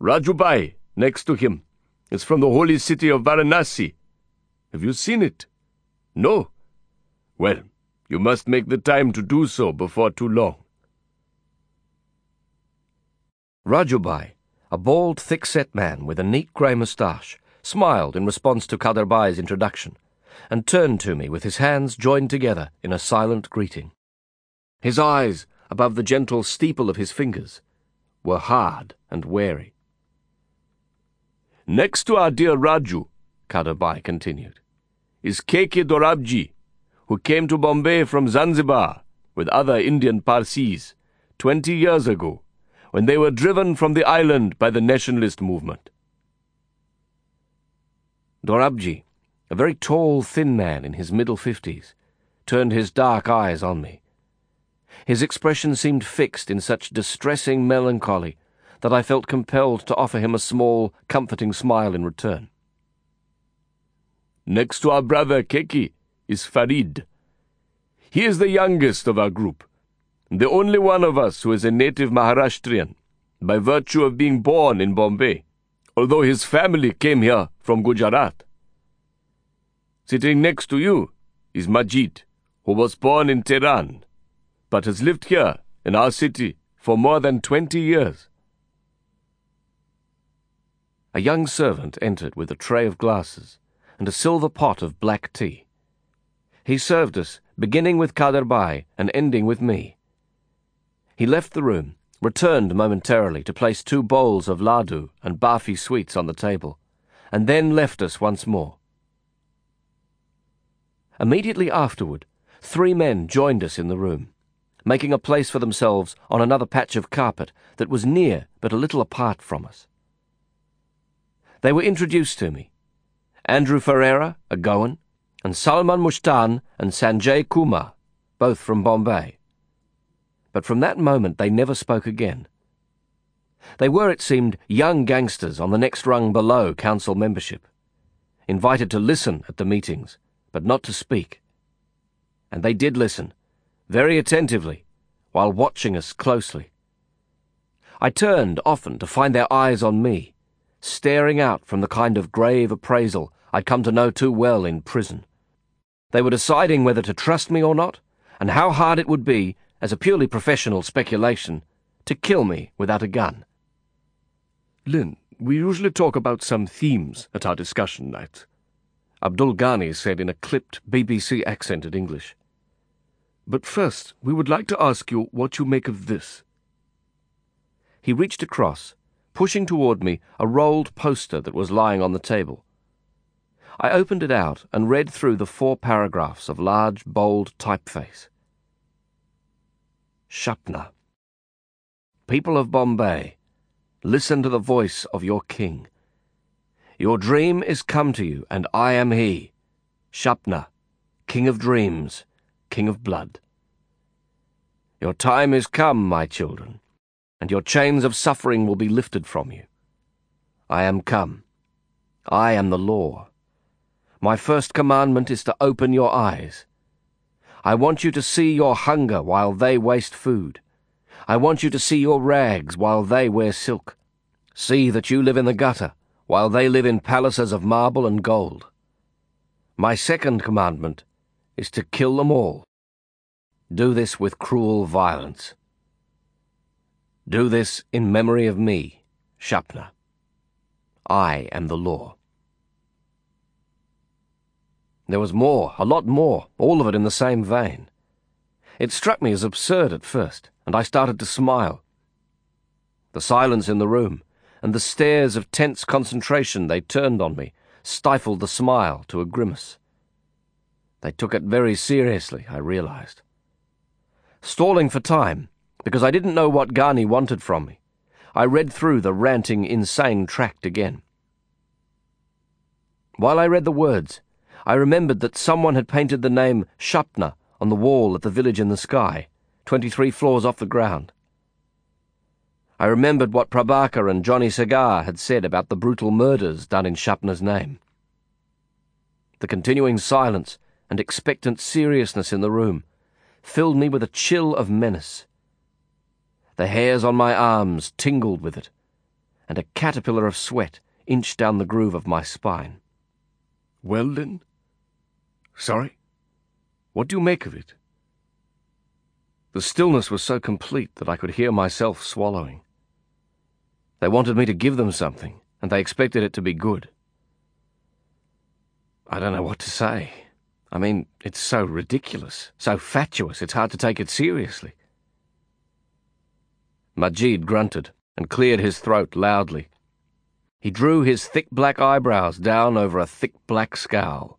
Rajubai, next to him, is from the holy city of Varanasi. Have you seen it? No. Well, you must make the time to do so before too long. Rajubai, a bald, thick-set man with a neat grey moustache, smiled in response to Kaderbai's introduction, and turned to me with his hands joined together in a silent greeting. His eyes, above the gentle steeple of his fingers, were hard and wary. Next to our dear Raju, Kaderbai continued, is Keki Dorabji, who came to Bombay from Zanzibar with other Indian Parsis twenty years ago when they were driven from the island by the nationalist movement. Dorabji, a very tall, thin man in his middle fifties, turned his dark eyes on me. His expression seemed fixed in such distressing melancholy that I felt compelled to offer him a small, comforting smile in return. Next to our brother Keki, is Farid. He is the youngest of our group, the only one of us who is a native Maharashtrian, by virtue of being born in Bombay, although his family came here from Gujarat. Sitting next to you is Majid, who was born in Tehran, but has lived here in our city for more than twenty years. A young servant entered with a tray of glasses and a silver pot of black tea. He served us, beginning with Kader and ending with me. He left the room, returned momentarily to place two bowls of ladu and barfi sweets on the table, and then left us once more. Immediately afterward, three men joined us in the room, making a place for themselves on another patch of carpet that was near but a little apart from us. They were introduced to me. Andrew Ferreira, a Goan, and Salman Mushtan and Sanjay Kumar, both from Bombay. But from that moment they never spoke again. They were, it seemed, young gangsters on the next rung below council membership, invited to listen at the meetings, but not to speak. And they did listen, very attentively, while watching us closely. I turned often to find their eyes on me, staring out from the kind of grave appraisal I'd come to know too well in prison. They were deciding whether to trust me or not, and how hard it would be, as a purely professional speculation, to kill me without a gun. Lynn, we usually talk about some themes at our discussion nights. Abdul Ghani said in a clipped BBC accented English. But first, we would like to ask you what you make of this. He reached across, pushing toward me a rolled poster that was lying on the table. I opened it out and read through the four paragraphs of large, bold typeface. Shapna. People of Bombay, listen to the voice of your king. Your dream is come to you, and I am he, Shapna, king of dreams, king of blood. Your time is come, my children, and your chains of suffering will be lifted from you. I am come. I am the law. My first commandment is to open your eyes. I want you to see your hunger while they waste food. I want you to see your rags while they wear silk. See that you live in the gutter while they live in palaces of marble and gold. My second commandment is to kill them all. Do this with cruel violence. Do this in memory of me, Shapna. I am the law. There was more, a lot more, all of it in the same vein. It struck me as absurd at first, and I started to smile. The silence in the room, and the stares of tense concentration they turned on me, stifled the smile to a grimace. They took it very seriously, I realized. Stalling for time, because I didn't know what Ghani wanted from me, I read through the ranting, insane tract again. While I read the words, I remembered that someone had painted the name Shapna on the wall at the village in the sky, twenty-three floors off the ground. I remembered what Prabhakar and Johnny Cigar had said about the brutal murders done in Shapna's name. The continuing silence and expectant seriousness in the room filled me with a chill of menace. The hairs on my arms tingled with it, and a caterpillar of sweat inched down the groove of my spine. Well, then? Sorry? What do you make of it? The stillness was so complete that I could hear myself swallowing. They wanted me to give them something, and they expected it to be good. I don't know what to say. I mean, it's so ridiculous, so fatuous, it's hard to take it seriously. Majid grunted and cleared his throat loudly. He drew his thick black eyebrows down over a thick black scowl.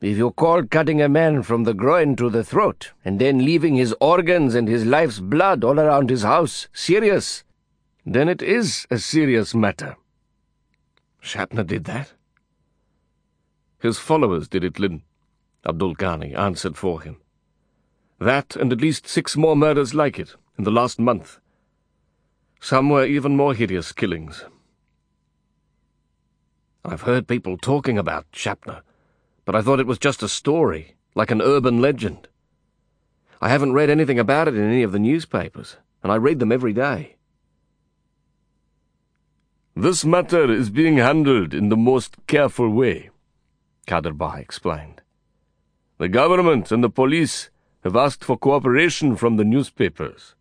If you call cutting a man from the groin to the throat, and then leaving his organs and his life's blood all around his house serious, then it is a serious matter. Shapna did that? His followers did it, Lin. Abdul Ghani answered for him. That and at least six more murders like it in the last month. Some were even more hideous killings. I've heard people talking about Shapna but I thought it was just a story, like an urban legend. I haven't read anything about it in any of the newspapers, and I read them every day. This matter is being handled in the most careful way, Kader Bhai explained. The government and the police have asked for cooperation from the newspapers.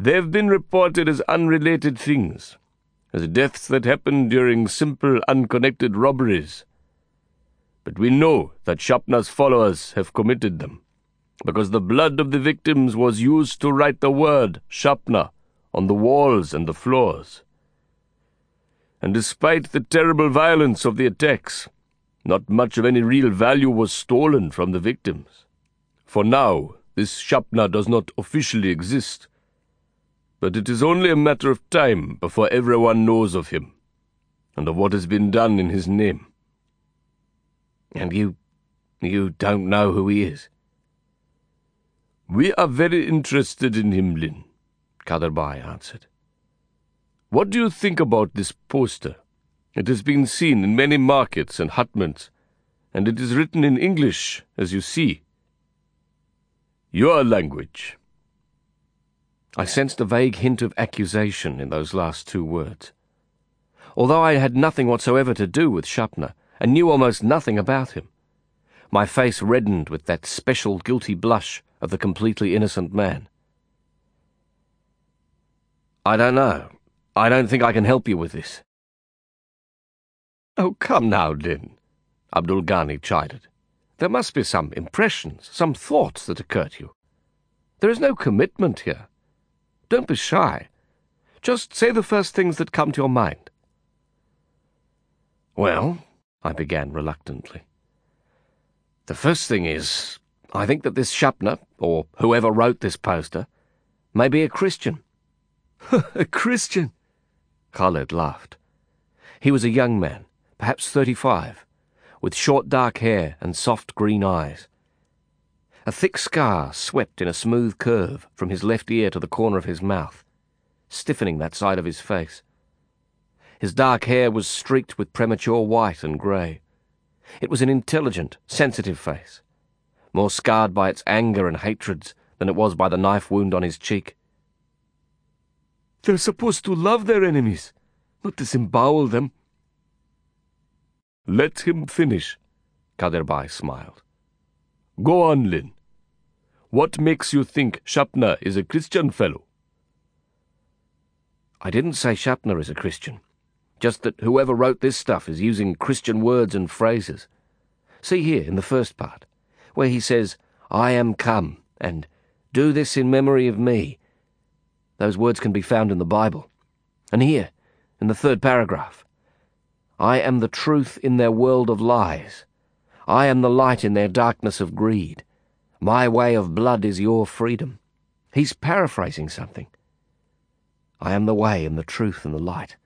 They have been reported as unrelated things, as deaths that happened during simple, unconnected robberies but we know that Shapna's followers have committed them, because the blood of the victims was used to write the word Shapna on the walls and the floors. And despite the terrible violence of the attacks, not much of any real value was stolen from the victims. For now, this Shapna does not officially exist, but it is only a matter of time before everyone knows of him, and of what has been done in his name. And you. you don't know who he is? We are very interested in him, Lin, Kader answered. What do you think about this poster? It has been seen in many markets and hutments, and it is written in English, as you see. Your language. I sensed a vague hint of accusation in those last two words. Although I had nothing whatsoever to do with Shapna and knew almost nothing about him. My face reddened with that special guilty blush of the completely innocent man. I don't know. I don't think I can help you with this. Oh, come now, Lin, Abdul Ghani chided. There must be some impressions, some thoughts that occur to you. There is no commitment here. Don't be shy. Just say the first things that come to your mind. Well, I began reluctantly. The first thing is, I think that this Shapna, or whoever wrote this poster, may be a Christian. a Christian? Khaled laughed. He was a young man, perhaps thirty-five, with short dark hair and soft green eyes. A thick scar swept in a smooth curve from his left ear to the corner of his mouth, stiffening that side of his face. His dark hair was streaked with premature white and grey. It was an intelligent, sensitive face, more scarred by its anger and hatreds than it was by the knife wound on his cheek. They're supposed to love their enemies, not disembowel them. Let him finish, Kaderbai smiled. Go on, Lin. What makes you think Shapna is a Christian fellow? I didn't say Shapna is a Christian, just that whoever wrote this stuff is using Christian words and phrases. See here in the first part, where he says, I am come, and do this in memory of me. Those words can be found in the Bible. And here, in the third paragraph, I am the truth in their world of lies. I am the light in their darkness of greed. My way of blood is your freedom. He's paraphrasing something. I am the way and the truth and the light.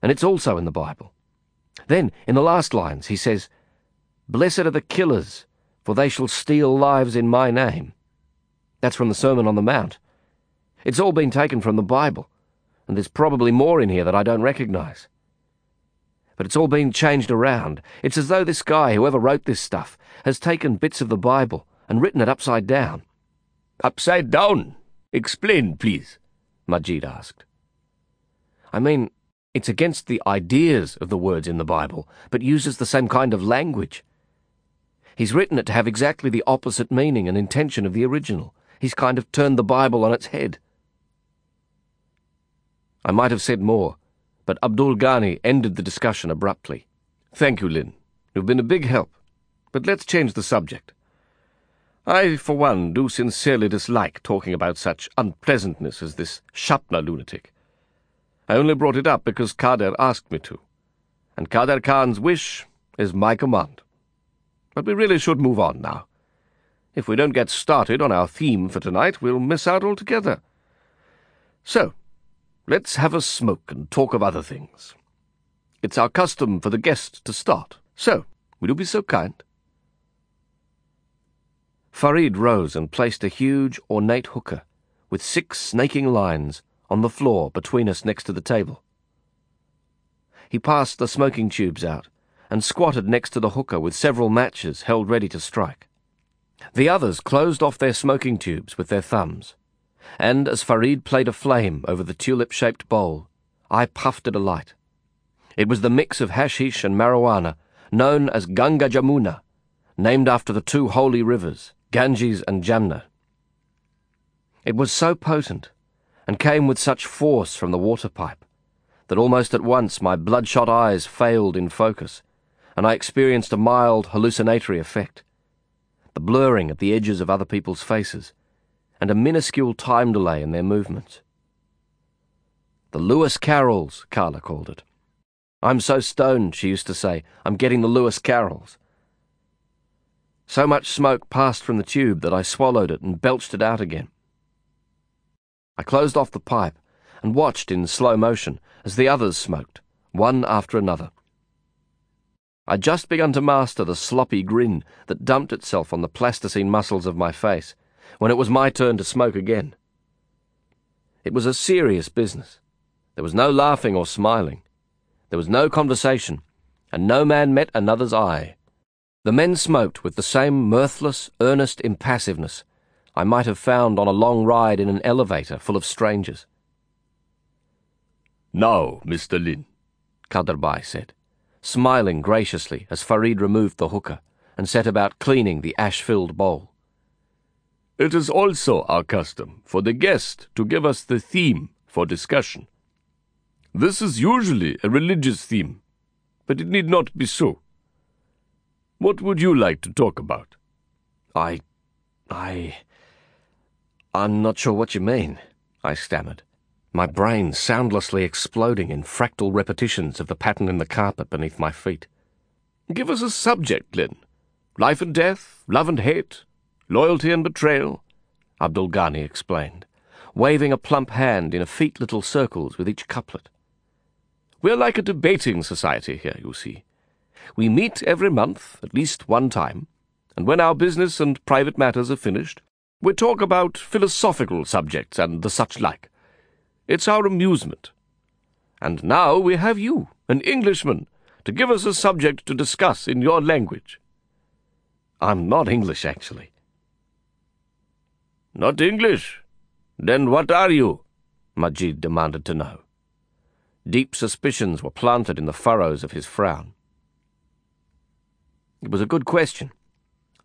And it's also in the Bible. Then, in the last lines, he says, Blessed are the killers, for they shall steal lives in my name. That's from the Sermon on the Mount. It's all been taken from the Bible, and there's probably more in here that I don't recognize but it's all been changed around. It's as though this guy, whoever wrote this stuff, has taken bits of the Bible and written it upside down. Upside down? Explain, please, Majid asked. I mean, it's against the ideas of the words in the Bible, but uses the same kind of language. He's written it to have exactly the opposite meaning and intention of the original. He's kind of turned the Bible on its head. I might have said more, but Abdul Ghani ended the discussion abruptly. Thank you, Lin. You've been a big help. But let's change the subject. I, for one, do sincerely dislike talking about such unpleasantness as this Shapna lunatic. I only brought it up because Kader asked me to, and Kader Khan's wish is my command. But we really should move on now. If we don't get started on our theme for tonight, we'll miss out altogether. So, Let's have a smoke and talk of other things. It's our custom for the guest to start, so will you be so kind? Farid rose and placed a huge, ornate hookah, with six snaking lines, on the floor between us next to the table. He passed the smoking tubes out and squatted next to the hookah with several matches held ready to strike. The others closed off their smoking tubes with their thumbs and as Farid played a flame over the tulip-shaped bowl, I puffed it alight. It was the mix of hashish and marijuana known as Ganga Jamuna, named after the two holy rivers, Ganges and Jamna. It was so potent, and came with such force from the water pipe, that almost at once my bloodshot eyes failed in focus, and I experienced a mild hallucinatory effect. The blurring at the edges of other people's faces, and a minuscule time delay in their movements. The Lewis Carrolls, Carla called it. I'm so stoned, she used to say, I'm getting the Lewis Carrolls. So much smoke passed from the tube that I swallowed it and belched it out again. I closed off the pipe and watched in slow motion as the others smoked, one after another. I'd just begun to master the sloppy grin that dumped itself on the plasticine muscles of my face when it was my turn to smoke again. It was a serious business. There was no laughing or smiling. There was no conversation, and no man met another's eye. The men smoked with the same mirthless, earnest impassiveness I might have found on a long ride in an elevator full of strangers. Now, Mr. Lin, Kaderbai said, smiling graciously as Farid removed the hookah and set about cleaning the ash-filled bowl. It is also our custom for the guest to give us the theme for discussion. This is usually a religious theme, but it need not be so. What would you like to talk about? I. I. I'm not sure what you mean, I stammered, my brain soundlessly exploding in fractal repetitions of the pattern in the carpet beneath my feet. Give us a subject, Lin. Life and death, love and hate, loyalty and betrayal, Abdul Ghani explained, waving a plump hand in effete little circles with each couplet. We're like a debating society here, you see. We meet every month, at least one time, and when our business and private matters are finished, we talk about philosophical subjects and the such like. It's our amusement. And now we have you, an Englishman, to give us a subject to discuss in your language. I'm not English, actually. Not English? Then what are you? Majid demanded to know. Deep suspicions were planted in the furrows of his frown. It was a good question.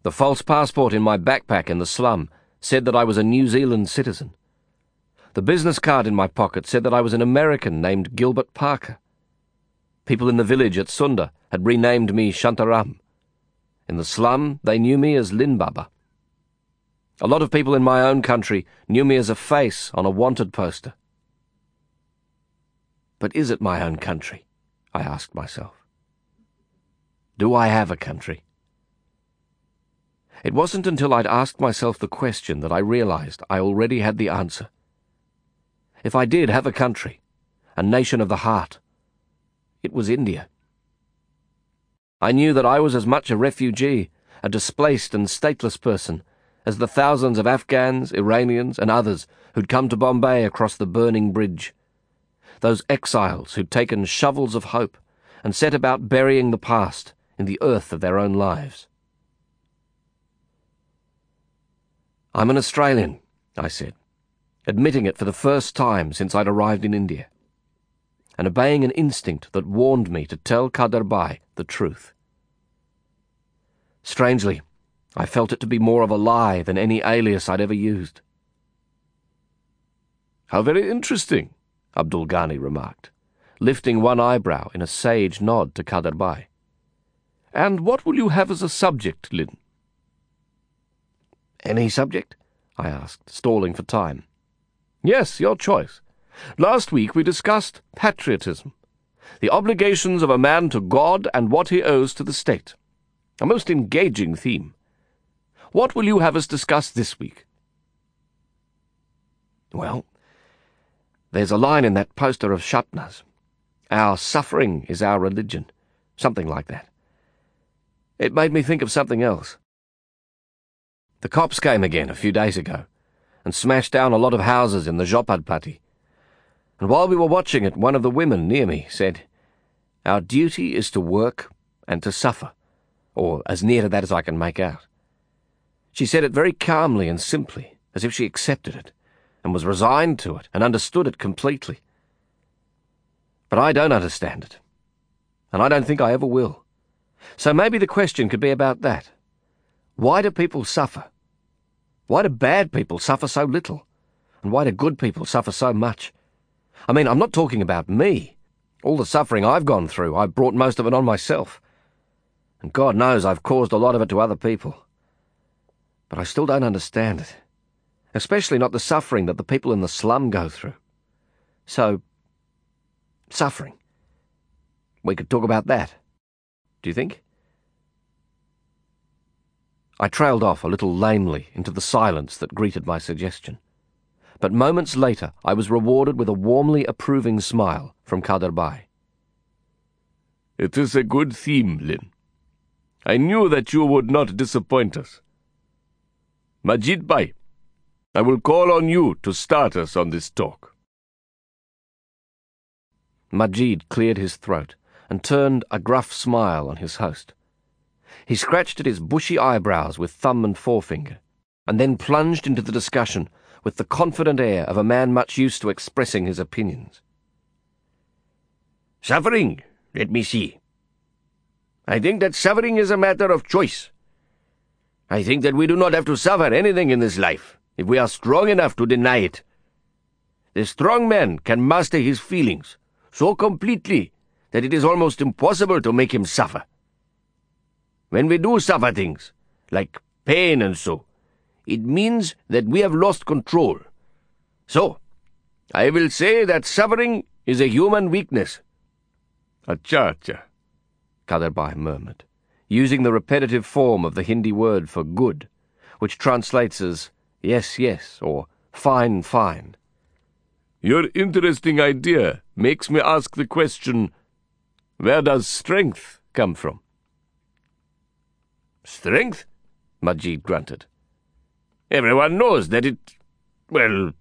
The false passport in my backpack in the slum said that I was a New Zealand citizen. The business card in my pocket said that I was an American named Gilbert Parker. People in the village at Sunda had renamed me Shantaram. In the slum, they knew me as Linbaba. A lot of people in my own country knew me as a face on a wanted poster. But is it my own country? I asked myself. Do I have a country? It wasn't until I'd asked myself the question that I realized I already had the answer. If I did have a country, a nation of the heart, it was India. I knew that I was as much a refugee, a displaced and stateless person, as the thousands of Afghans, Iranians, and others who'd come to Bombay across the burning bridge. Those exiles who'd taken shovels of hope and set about burying the past in the earth of their own lives. I'm an Australian, I said, admitting it for the first time since I'd arrived in India, and obeying an instinct that warned me to tell Kader Bhai the truth. Strangely, I felt it to be more of a lie than any alias I'd ever used. How very interesting, Abdul Ghani remarked, lifting one eyebrow in a sage nod to Kader Bhai. And what will you have as a subject, Lin? Any subject? I asked, stalling for time. Yes, your choice. Last week we discussed patriotism, the obligations of a man to God and what he owes to the state. A most engaging theme. What will you have us discuss this week? Well, there's a line in that poster of Shapna's. Our suffering is our religion. Something like that. It made me think of something else. The cops came again a few days ago and smashed down a lot of houses in the Joppadpati. And while we were watching it, one of the women near me said, Our duty is to work and to suffer, or as near to that as I can make out. She said it very calmly and simply, as if she accepted it, and was resigned to it, and understood it completely. But I don't understand it, and I don't think I ever will. So maybe the question could be about that. Why do people suffer? Why do bad people suffer so little? And why do good people suffer so much? I mean, I'm not talking about me. All the suffering I've gone through, I've brought most of it on myself. And God knows I've caused a lot of it to other people. But I still don't understand it. Especially not the suffering that the people in the slum go through. So, suffering. We could talk about that. Do you think? I trailed off a little lamely into the silence that greeted my suggestion. But moments later, I was rewarded with a warmly approving smile from Kader. It is a good theme, Lin. I knew that you would not disappoint us. Majid Bhai, I will call on you to start us on this talk. Majid cleared his throat and turned a gruff smile on his host. He scratched at his bushy eyebrows with thumb and forefinger, and then plunged into the discussion with the confident air of a man much used to expressing his opinions. Suffering, let me see. I think that suffering is a matter of choice. I think that we do not have to suffer anything in this life if we are strong enough to deny it. The strong man can master his feelings so completely that it is almost impossible to make him suffer. When we do suffer things, like pain and so, it means that we have lost control. So, I will say that suffering is a human weakness. Acha, acha, Kader Bhai murmured. Using the repetitive form of the Hindi word for good, which translates as yes, yes, or fine, fine. Your interesting idea makes me ask the question where does strength come from? Strength? Majid grunted. Everyone knows that it. Well,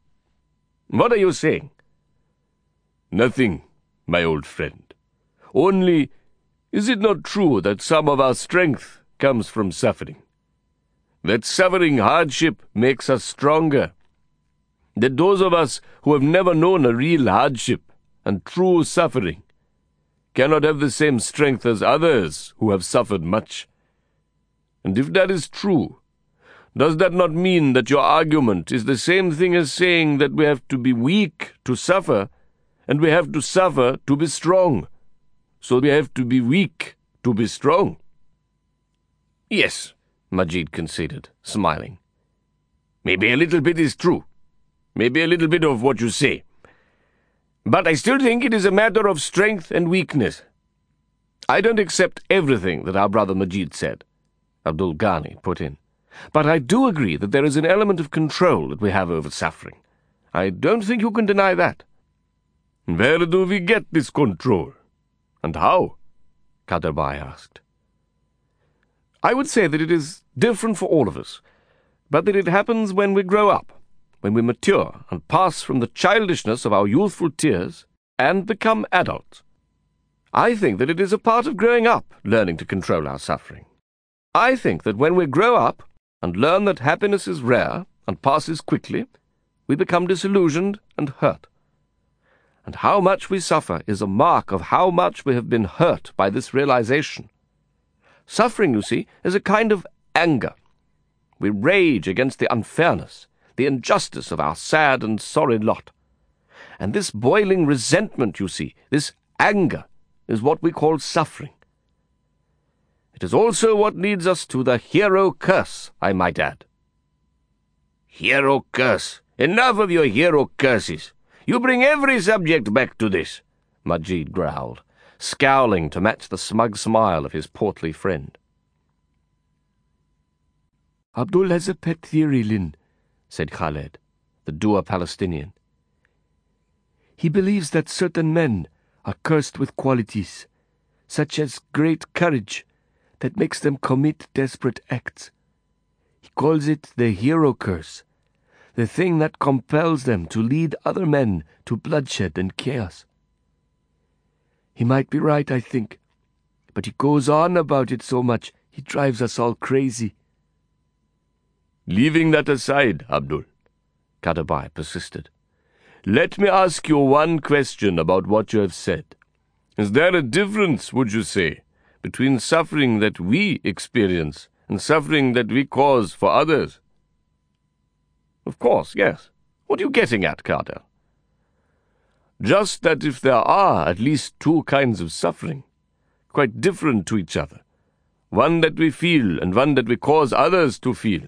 what are you saying? Nothing, my old friend. Only, is it not true that some of our strength comes from suffering? That suffering hardship makes us stronger? That those of us who have never known a real hardship and true suffering cannot have the same strength as others who have suffered much? And if that is true, does that not mean that your argument is the same thing as saying that we have to be weak to suffer, and we have to suffer to be strong? So we have to be weak to be strong? Yes, Majid conceded, smiling. Maybe a little bit is true. Maybe a little bit of what you say. But I still think it is a matter of strength and weakness. I don't accept everything that our brother Majid said, Abdul Ghani put in. But I do agree that there is an element of control that we have over suffering. I don't think you can deny that. Where do we get this control? And how? Kaderbai asked. I would say that it is different for all of us, but that it happens when we grow up, when we mature and pass from the childishness of our youthful tears and become adults. I think that it is a part of growing up, learning to control our suffering. I think that when we grow up, and learn that happiness is rare and passes quickly, we become disillusioned and hurt. And how much we suffer is a mark of how much we have been hurt by this realization. Suffering, you see, is a kind of anger. We rage against the unfairness, the injustice of our sad and sorry lot. And this boiling resentment, you see, this anger, is what we call suffering. It is also what leads us to the hero curse, I might add. Hero curse. Enough of your hero curses. You bring every subject back to this, Majid growled, scowling to match the smug smile of his portly friend. Abdul has a pet theory, Lin, said Khaled, the Dua Palestinian. He believes that certain men are cursed with qualities, such as great courage, that makes them commit desperate acts. He calls it the hero curse, the thing that compels them to lead other men to bloodshed and chaos. He might be right, I think, but he goes on about it so much he drives us all crazy. Leaving that aside, Abdul, Kaderbai persisted, let me ask you one question about what you have said. Is there a difference, would you say, between suffering that we experience and suffering that we cause for others? Of course, yes. What are you getting at, Kader? Just that if there are at least two kinds of suffering, quite different to each other, one that we feel and one that we cause others to feel,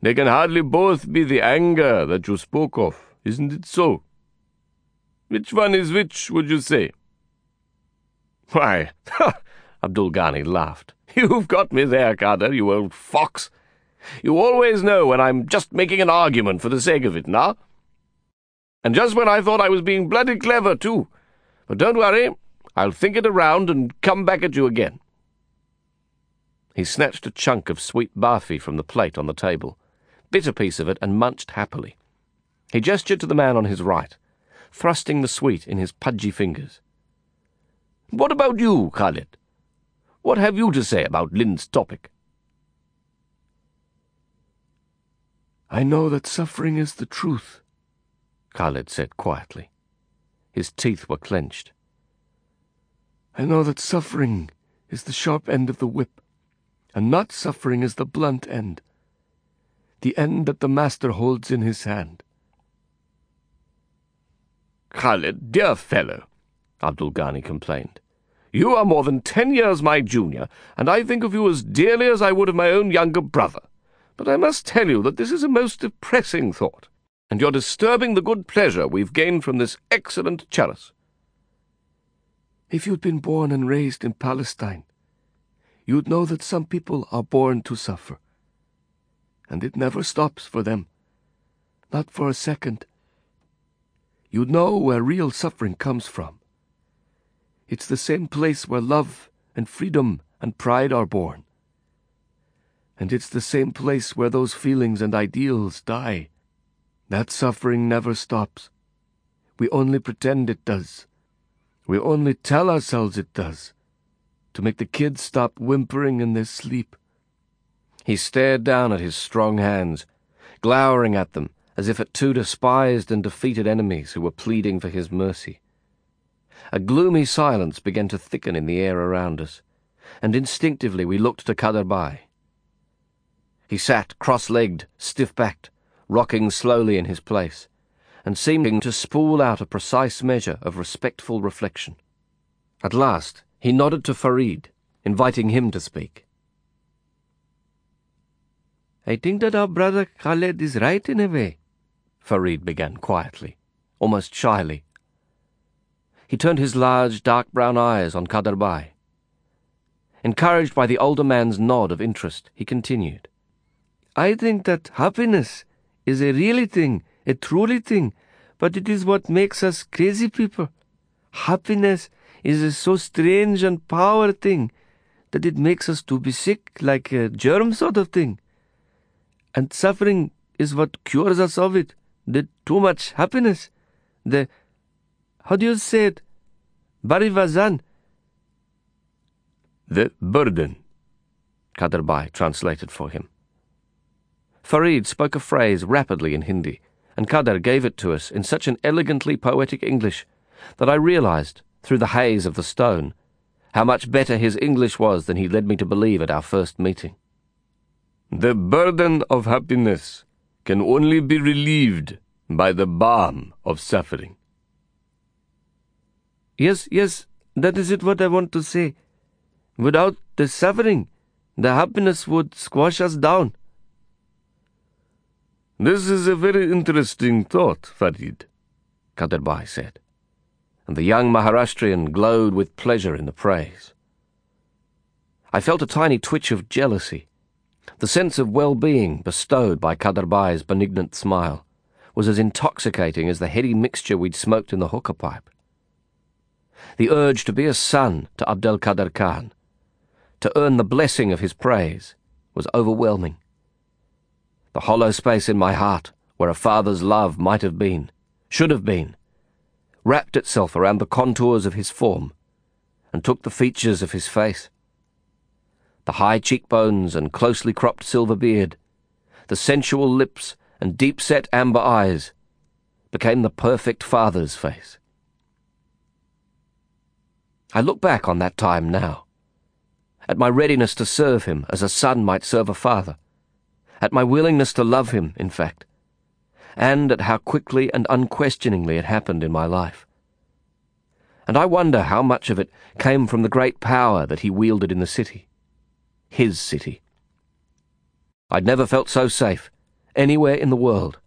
they can hardly both be the anger that you spoke of, isn't it so? Which one is which, would you say? Why, Abdul Ghani laughed. You've got me there, Kader, you old fox. You always know when I'm just making an argument for the sake of it, now. And just when I thought I was being bloody clever, too. But don't worry, I'll think it around and come back at you again. He snatched a chunk of sweet barfi from the plate on the table, bit a piece of it, and munched happily. He gestured to the man on his right, thrusting the sweet in his pudgy fingers. What about you, Khaled? What have you to say about Lin's topic? I know that suffering is the truth, Khaled said quietly. His teeth were clenched. I know that suffering is the sharp end of the whip, and not suffering is the blunt end, the end that the master holds in his hand. Khaled, dear fellow, Abdul Ghani complained. You are more than ten years my junior, and I think of you as dearly as I would of my own younger brother. But I must tell you that this is a most depressing thought, and you're disturbing the good pleasure we've gained from this excellent chalice. If you'd been born and raised in Palestine, you'd know that some people are born to suffer. And it never stops for them. Not for a second. You'd know where real suffering comes from. It's the same place where love and freedom and pride are born. And it's the same place where those feelings and ideals die. That suffering never stops. We only pretend it does. We only tell ourselves it does. To make the kids stop whimpering in their sleep. He stared down at his strong hands, glowering at them as if at two despised and defeated enemies who were pleading for his mercy. A gloomy silence began to thicken in the air around us, and instinctively we looked to Kaderbai. He sat cross-legged, stiff-backed, rocking slowly in his place, and seeming to spool out a precise measure of respectful reflection. At last he nodded to Farid, inviting him to speak. I think that our brother Khaled is right in a way, Farid began quietly, almost shyly. He turned his large, dark brown eyes on Kaderbai. Encouraged by the older man's nod of interest, he continued. I think that happiness is a really thing, a truly thing, but it is what makes us crazy people. Happiness is a so strange and power thing that it makes us to be sick like a germ sort of thing. And suffering is what cures us of it. The too much happiness. The, how do you say it? Barivazan. The burden. Kaderbai translated for him. Farid spoke a phrase rapidly in Hindi, and Kader gave it to us in such an elegantly poetic English that I realized, through the haze of the stone, how much better his English was than he led me to believe at our first meeting. The burden of happiness can only be relieved by the balm of suffering. Yes, yes, that is it what I want to say. Without the suffering, the happiness would squash us down. This is a very interesting thought, Farid, Kaderbai said, and the young Maharashtrian glowed with pleasure in the praise. I felt a tiny twitch of jealousy. The sense of well-being bestowed by Kaderbai's benignant smile was as intoxicating as the heady mixture we'd smoked in the hookah pipe. The urge to be a son to Abdel Kader Khan, to earn the blessing of his praise, was overwhelming. The hollow space in my heart, where a father's love might have been, should have been, wrapped itself around the contours of his form and took the features of his face. The high cheekbones and closely cropped silver beard, the sensual lips and deep-set amber eyes became the perfect father's face. I look back on that time now, at my readiness to serve him as a son might serve a father at my willingness to love him, in fact, and at how quickly and unquestioningly it happened in my life. And I wonder how much of it came from the great power that he wielded in the city. His city. I'd never felt so safe, anywhere in the world,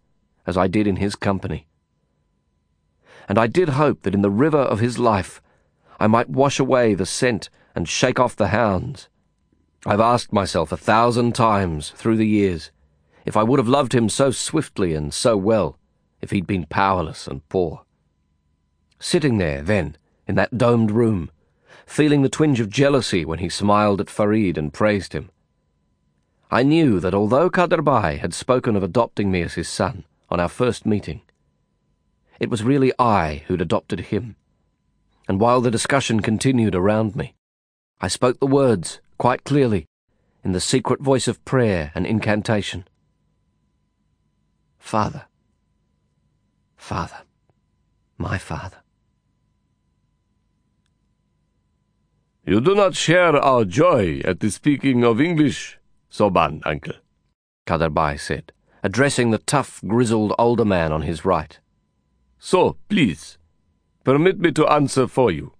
as I did in his company. And I did hope that in the river of his life I might wash away the scent and shake off the hounds I've asked myself a thousand times through the years if I would have loved him so swiftly and so well if he'd been powerless and poor. Sitting there, then, in that domed room, feeling the twinge of jealousy when he smiled at Farid and praised him, I knew that although Kaderbai had spoken of adopting me as his son on our first meeting, it was really I who'd adopted him. And while the discussion continued around me, I spoke the words quite clearly, in the secret voice of prayer and incantation. Father, Father, my Father. You do not share our joy at the speaking of English, Soban, uncle, Kaderbai said, addressing the tough, grizzled older man on his right. So, please, permit me to answer for you.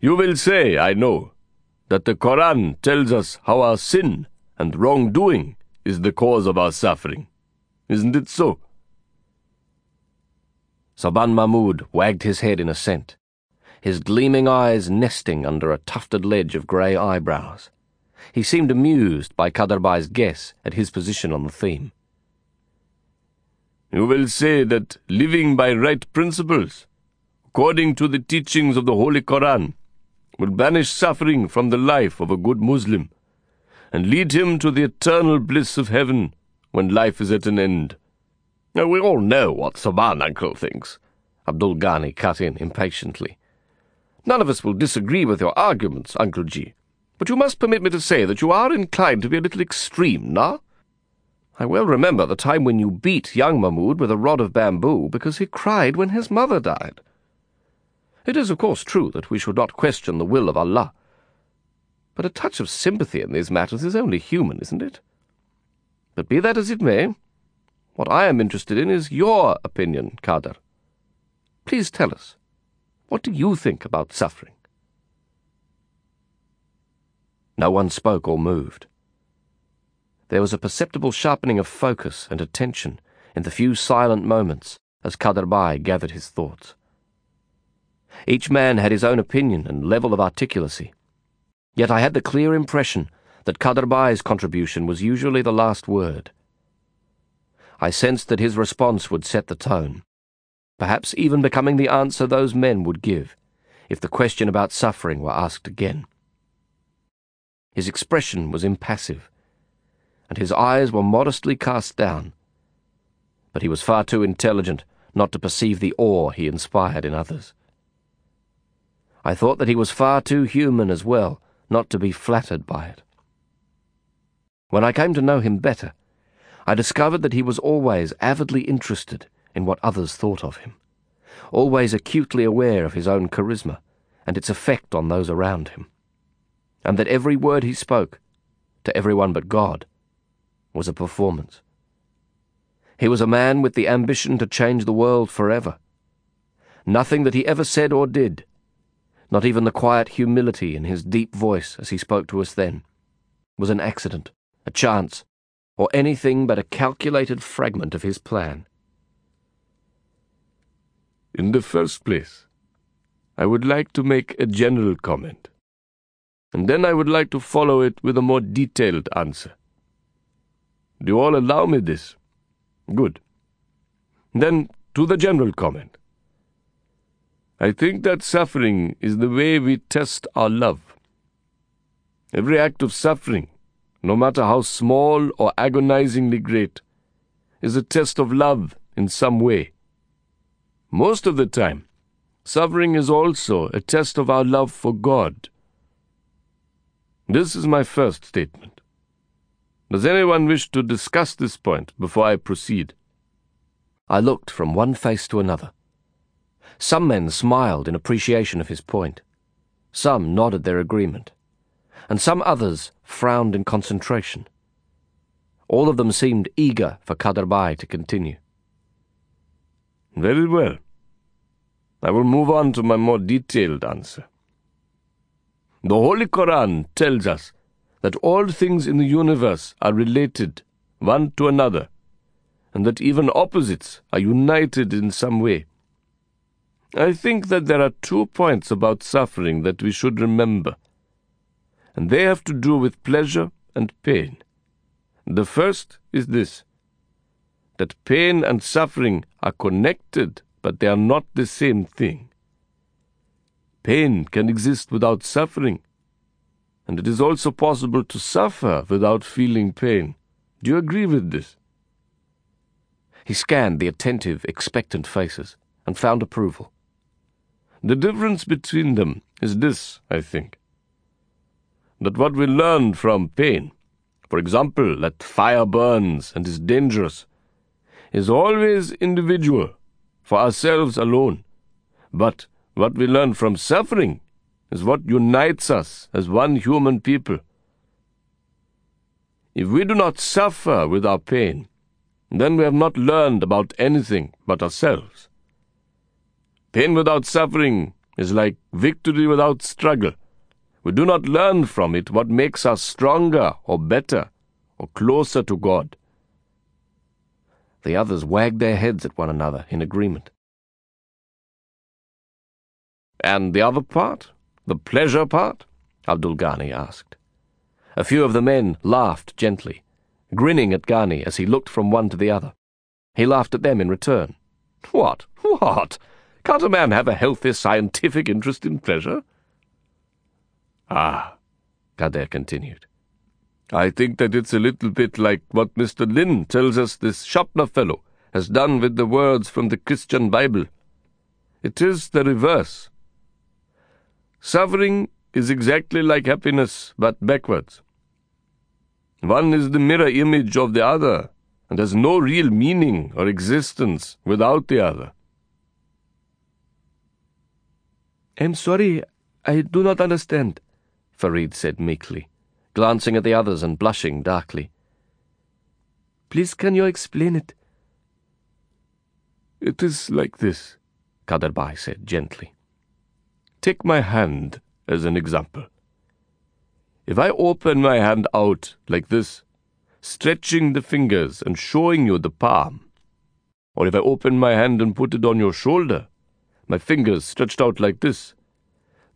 You will say, I know, that the Koran tells us how our sin and wrongdoing is the cause of our suffering. Isn't it so? Soban Mahmud wagged his head in assent. his gleaming eyes nesting under a tufted ledge of grey eyebrows. He seemed amused by Kaderbai's guess at his position on the theme. You will say that living by right principles, according to the teachings of the Holy Koran, will banish suffering from the life of a good Muslim and lead him to the eternal bliss of heaven when life is at an end. Now, we all know what Soban uncle thinks, Abdul Ghani cut in impatiently. None of us will disagree with your arguments, Uncle G, but you must permit me to say that you are inclined to be a little extreme, na? I well remember the time when you beat young Mahmud with a rod of bamboo because he cried when his mother died. It is, of course, true that we should not question the will of Allah. But a touch of sympathy in these matters is only human, isn't it? But be that as it may, what I am interested in is your opinion, Kader. Please tell us, what do you think about suffering? No one spoke or moved. There was a perceptible sharpening of focus and attention in the few silent moments as Kader gathered his thoughts. Each man had his own opinion and level of articulacy. Yet I had the clear impression that Kader contribution was usually the last word. I sensed that his response would set the tone, perhaps even becoming the answer those men would give if the question about suffering were asked again. His expression was impassive and his eyes were modestly cast down. But he was far too intelligent not to perceive the awe he inspired in others. I thought that he was far too human as well not to be flattered by it. When I came to know him better, I discovered that he was always avidly interested in what others thought of him, always acutely aware of his own charisma and its effect on those around him, and that every word he spoke, to everyone but God, was a performance. He was a man with the ambition to change the world forever. Nothing that he ever said or did, not even the quiet humility in his deep voice as he spoke to us then, was an accident, a chance, or anything but a calculated fragment of his plan. In the first place, I would like to make a general comment, and then I would like to follow it with a more detailed answer. Do you all allow me this? Good. Then to the general comment. I think that suffering is the way we test our love. Every act of suffering, no matter how small or agonizingly great, is a test of love in some way. Most of the time, suffering is also a test of our love for God. This is my first statement. Does anyone wish to discuss this point before I proceed? I looked from one face to another. Some men smiled in appreciation of his point. Some nodded their agreement. And some others frowned in concentration. All of them seemed eager for Kaderbai to continue. Very well. I will move on to my more detailed answer. The Holy Koran tells us that all things in the universe are related one to another, and that even opposites are united in some way. I think that there are two points about suffering that we should remember, and they have to do with pleasure and pain. The first is this that pain and suffering are connected, but they are not the same thing. Pain can exist without suffering, and it is also possible to suffer without feeling pain. Do you agree with this? He scanned the attentive, expectant faces and found approval. The difference between them is this, I think. That what we learn from pain, for example, that fire burns and is dangerous, is always individual, for ourselves alone. But what we learn from suffering is what unites us as one human people. If we do not suffer with our pain, then we have not learned about anything but ourselves. Pain without suffering is like victory without struggle. We do not learn from it what makes us stronger or better or closer to God. The others wagged their heads at one another in agreement. And the other part? The pleasure part? Abdul Ghani asked. A few of the men laughed gently, grinning at Ghani as he looked from one to the other. He laughed at them in return. What? What? Can't a man have a healthy scientific interest in pleasure? Ah, Kader continued. I think that it's a little bit like what Mr. Lin tells us this Shapna fellow has done with the words from the Christian Bible. It is the reverse. Suffering is exactly like happiness, but backwards. One is the mirror image of the other, and has no real meaning or existence without the other. I'm sorry, I do not understand, Farid said meekly, glancing at the others and blushing darkly. Please, can you explain it? It is like this, Kaderbai said gently. Take my hand as an example. If I open my hand out like this, stretching the fingers and showing you the palm, or if I open my hand and put it on your shoulder, my fingers stretched out like this,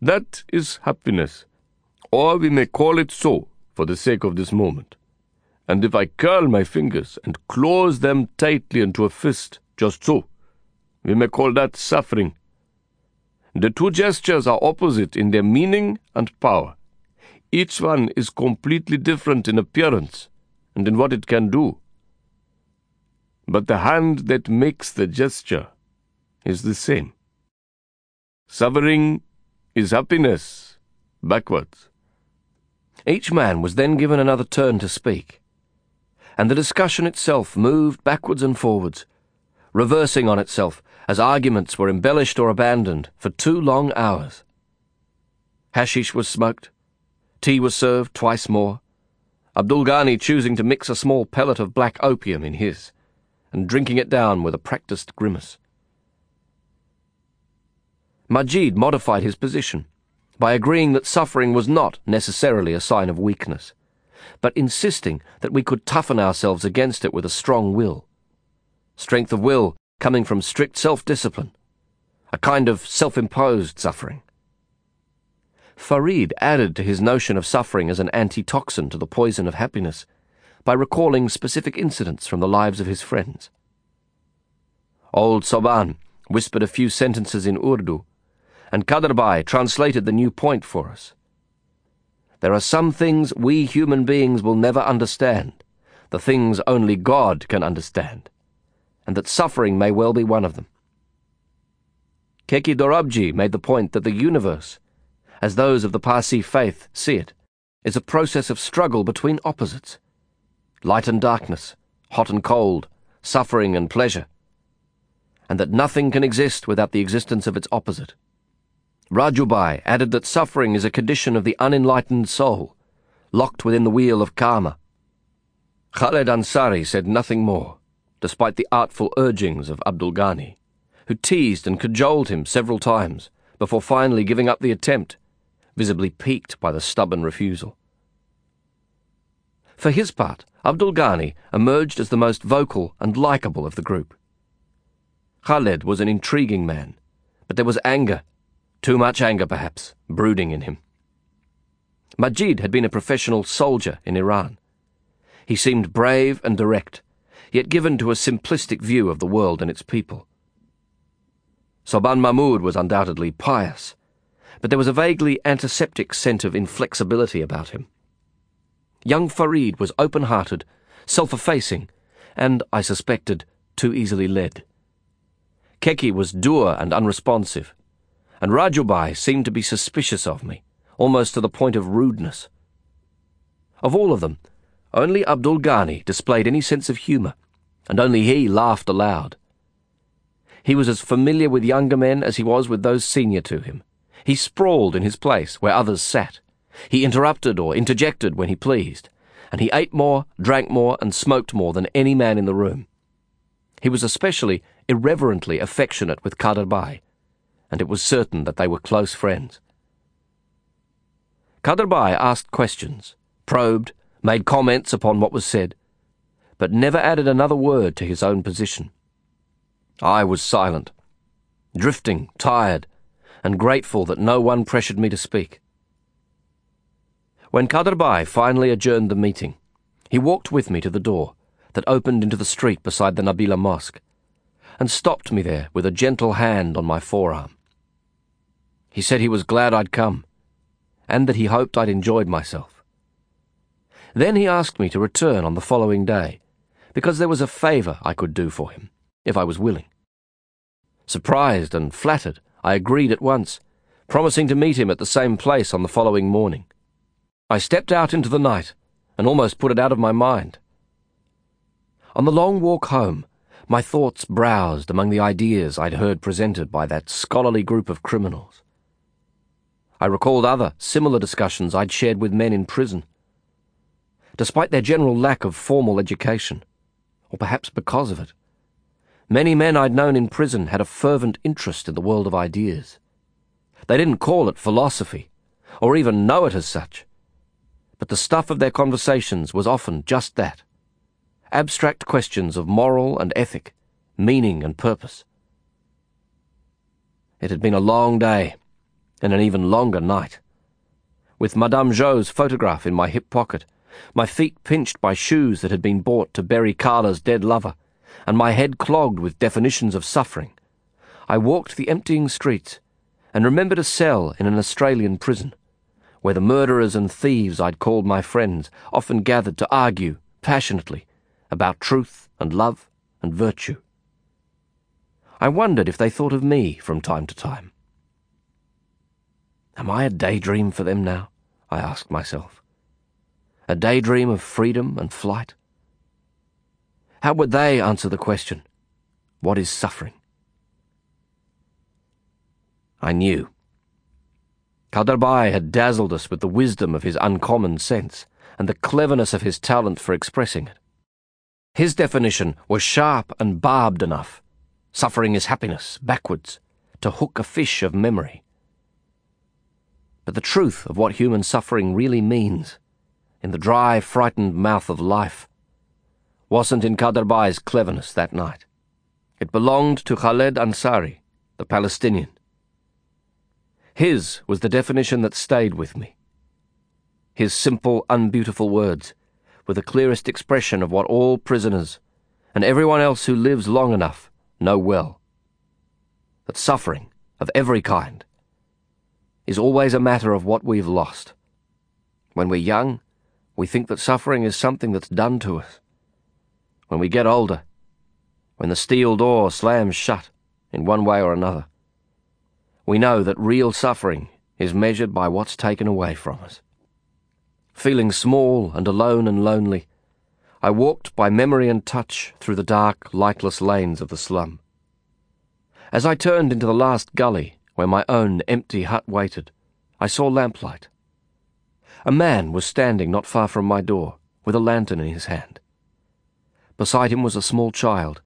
that is happiness, or we may call it so for the sake of this moment. And if I curl my fingers and close them tightly into a fist, just so, we may call that suffering. The two gestures are opposite in their meaning and power. Each one is completely different in appearance and in what it can do. But the hand that makes the gesture is the same. Suffering is happiness backwards. Each man was then given another turn to speak, and the discussion itself moved backwards and forwards, reversing on itself as arguments were embellished or abandoned for two long hours. Hashish was smoked, tea was served twice more, Abdul Ghani choosing to mix a small pellet of black opium in his, and drinking it down with a practised grimace. Majid modified his position by agreeing that suffering was not necessarily a sign of weakness, but insisting that we could toughen ourselves against it with a strong will. Strength of will coming from strict self-discipline, a kind of self-imposed suffering. Farid added to his notion of suffering as an antitoxin to the poison of happiness by recalling specific incidents from the lives of his friends. Old Soban whispered a few sentences in Urdu, and Kaderbai translated the new point for us. There are some things we human beings will never understand, the things only God can understand and that suffering may well be one of them. Keki Dorabji made the point that the universe, as those of the Parsi faith see it, is a process of struggle between opposites light and darkness, hot and cold, suffering and pleasure, and that nothing can exist without the existence of its opposite. Rajubai added that suffering is a condition of the unenlightened soul, locked within the wheel of karma. Khaled Ansari said nothing more despite the artful urgings of Abdul Ghani, who teased and cajoled him several times before finally giving up the attempt, visibly piqued by the stubborn refusal. For his part, Abdul Ghani emerged as the most vocal and likable of the group. Khaled was an intriguing man, but there was anger, too much anger perhaps, brooding in him. Majid had been a professional soldier in Iran. He seemed brave and direct, yet given to a simplistic view of the world and its people. Soban Mahmud was undoubtedly pious, but there was a vaguely antiseptic scent of inflexibility about him. Young Farid was open hearted, self effacing, and, I suspected, too easily led. Keki was dour and unresponsive, and Rajubai seemed to be suspicious of me, almost to the point of rudeness. Of all of them, only Abdul Ghani displayed any sense of humour, and only he laughed aloud. He was as familiar with younger men as he was with those senior to him. He sprawled in his place where others sat. He interrupted or interjected when he pleased, and he ate more, drank more, and smoked more than any man in the room. He was especially irreverently affectionate with Kaderbai, and it was certain that they were close friends. Kaderbai asked questions, probed, made comments upon what was said, but never added another word to his own position. I was silent, drifting, tired, and grateful that no one pressured me to speak. When Kaderbai finally adjourned the meeting, he walked with me to the door that opened into the street beside the Nabila Mosque and stopped me there with a gentle hand on my forearm. He said he was glad I'd come and that he hoped I'd enjoyed myself. Then he asked me to return on the following day because there was a favour I could do for him, if I was willing. Surprised and flattered, I agreed at once, promising to meet him at the same place on the following morning. I stepped out into the night and almost put it out of my mind. On the long walk home, my thoughts browsed among the ideas I'd heard presented by that scholarly group of criminals. I recalled other similar discussions I'd shared with men in prison. Despite their general lack of formal education, or perhaps because of it, many men I'd known in prison had a fervent interest in the world of ideas. They didn't call it philosophy, or even know it as such, but the stuff of their conversations was often just that abstract questions of moral and ethic, meaning and purpose. It had been a long day, and an even longer night. With Madame Zhou's photograph in my hip pocket, my feet pinched by shoes that had been bought to bury Carla's dead lover, and my head clogged with definitions of suffering, I walked the emptying streets and remembered a cell in an Australian prison, where the murderers and thieves I'd called my friends often gathered to argue, passionately, about truth and love and virtue. I wondered if they thought of me from time to time. Am I a daydream for them now? I asked myself. A daydream of freedom and flight? How would they answer the question, What is suffering? I knew. Kaderbai had dazzled us with the wisdom of his uncommon sense and the cleverness of his talent for expressing it. His definition was sharp and barbed enough. Suffering is happiness, backwards, to hook a fish of memory. But the truth of what human suffering really means, in the dry, frightened mouth of life, wasn't in Kaderbai's cleverness that night. It belonged to Khaled Ansari, the Palestinian. His was the definition that stayed with me. His simple, unbeautiful words were the clearest expression of what all prisoners, and everyone else who lives long enough, know well. That suffering, of every kind, is always a matter of what we've lost. When we're young, we think that suffering is something that's done to us. When we get older, when the steel door slams shut in one way or another, we know that real suffering is measured by what's taken away from us. Feeling small and alone and lonely, I walked by memory and touch through the dark, lightless lanes of the slum. As I turned into the last gully where my own empty hut waited, I saw lamplight. A man was standing not far from my door, with a lantern in his hand. Beside him was a small child,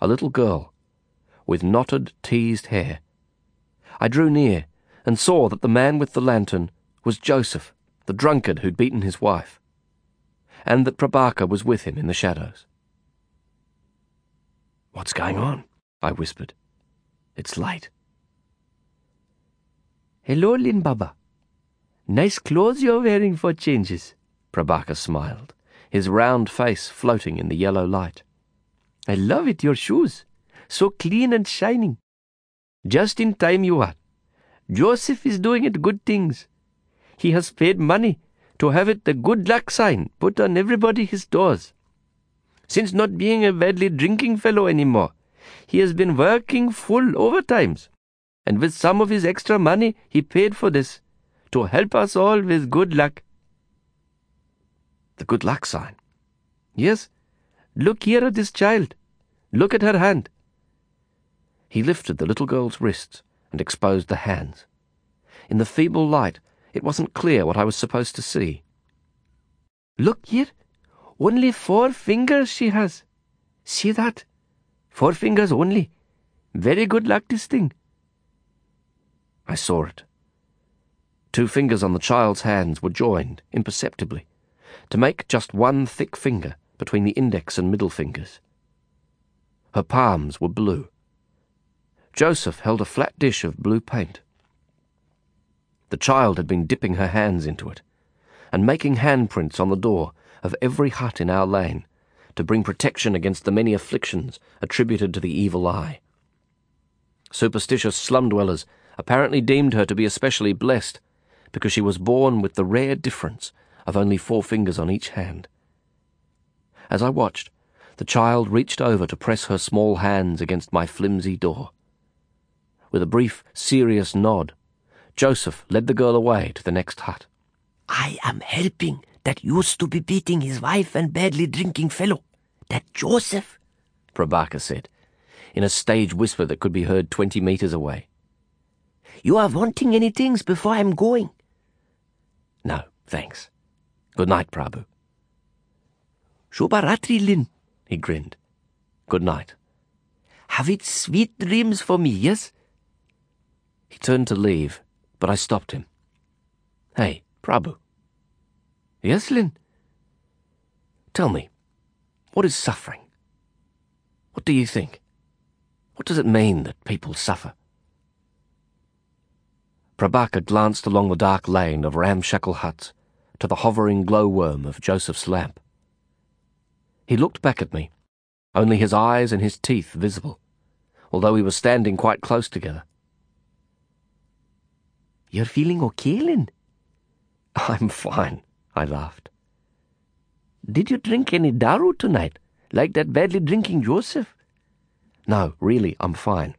a little girl, with knotted, teased hair. I drew near and saw that the man with the lantern was Joseph, the drunkard who'd beaten his wife, and that Prabaker was with him in the shadows. What's going on? I whispered. It's light. Hello, Lin Baba. Nice clothes you're wearing for changes, Prabaker smiled, his round face floating in the yellow light. I love it, your shoes. So clean and shining. Just in time you are. Joseph is doing it good things. He has paid money to have it the good luck sign put on everybody his doors. Since not being a badly drinking fellow any more, he has been working full overtimes, and with some of his extra money he paid for this, to help us all with good luck. The good luck sign? Yes. Look here at this child. Look at her hand. He lifted the little girl's wrists and exposed the hands. In the feeble light, it wasn't clear what I was supposed to see. Look here. Only four fingers she has. See that? Four fingers only. Very good luck, this thing. I saw it. Two fingers on the child's hands were joined, imperceptibly, to make just one thick finger between the index and middle fingers. Her palms were blue. Joseph held a flat dish of blue paint, The child had been dipping her hands into it and making handprints on the door of every hut in our lane to bring protection against the many afflictions attributed to the evil eye. Superstitious slum dwellers apparently deemed her to be especially blessed because she was born with the rare difference of only four fingers on each hand. As I watched, the child reached over to press her small hands against my flimsy door. With a brief, serious nod, Joseph led the girl away to the next hut. I am helping that used to be beating his wife and badly drinking fellow. That Joseph, Prabaker said, in a stage whisper that could be heard twenty meters away. You are wanting any things before I'm going? No, thanks. Good night, Prabhu. Shubharatri, Lin, he grinned. Good night. Have it sweet dreams for me, yes? He turned to leave, but I stopped him. Hey, Prabhu. Yes, Lin? Tell me, what is suffering? What do you think? What does it mean that people suffer? Prabaker glanced along the dark lane of ramshackle huts to the hovering glowworm of Joseph's lamp. He looked back at me, only his eyes and his teeth visible, although we were standing quite close together. You're feeling okay, Lin? I'm fine, I laughed. Did you drink any daru tonight, like that badly drinking Joseph? No, really, I'm fine.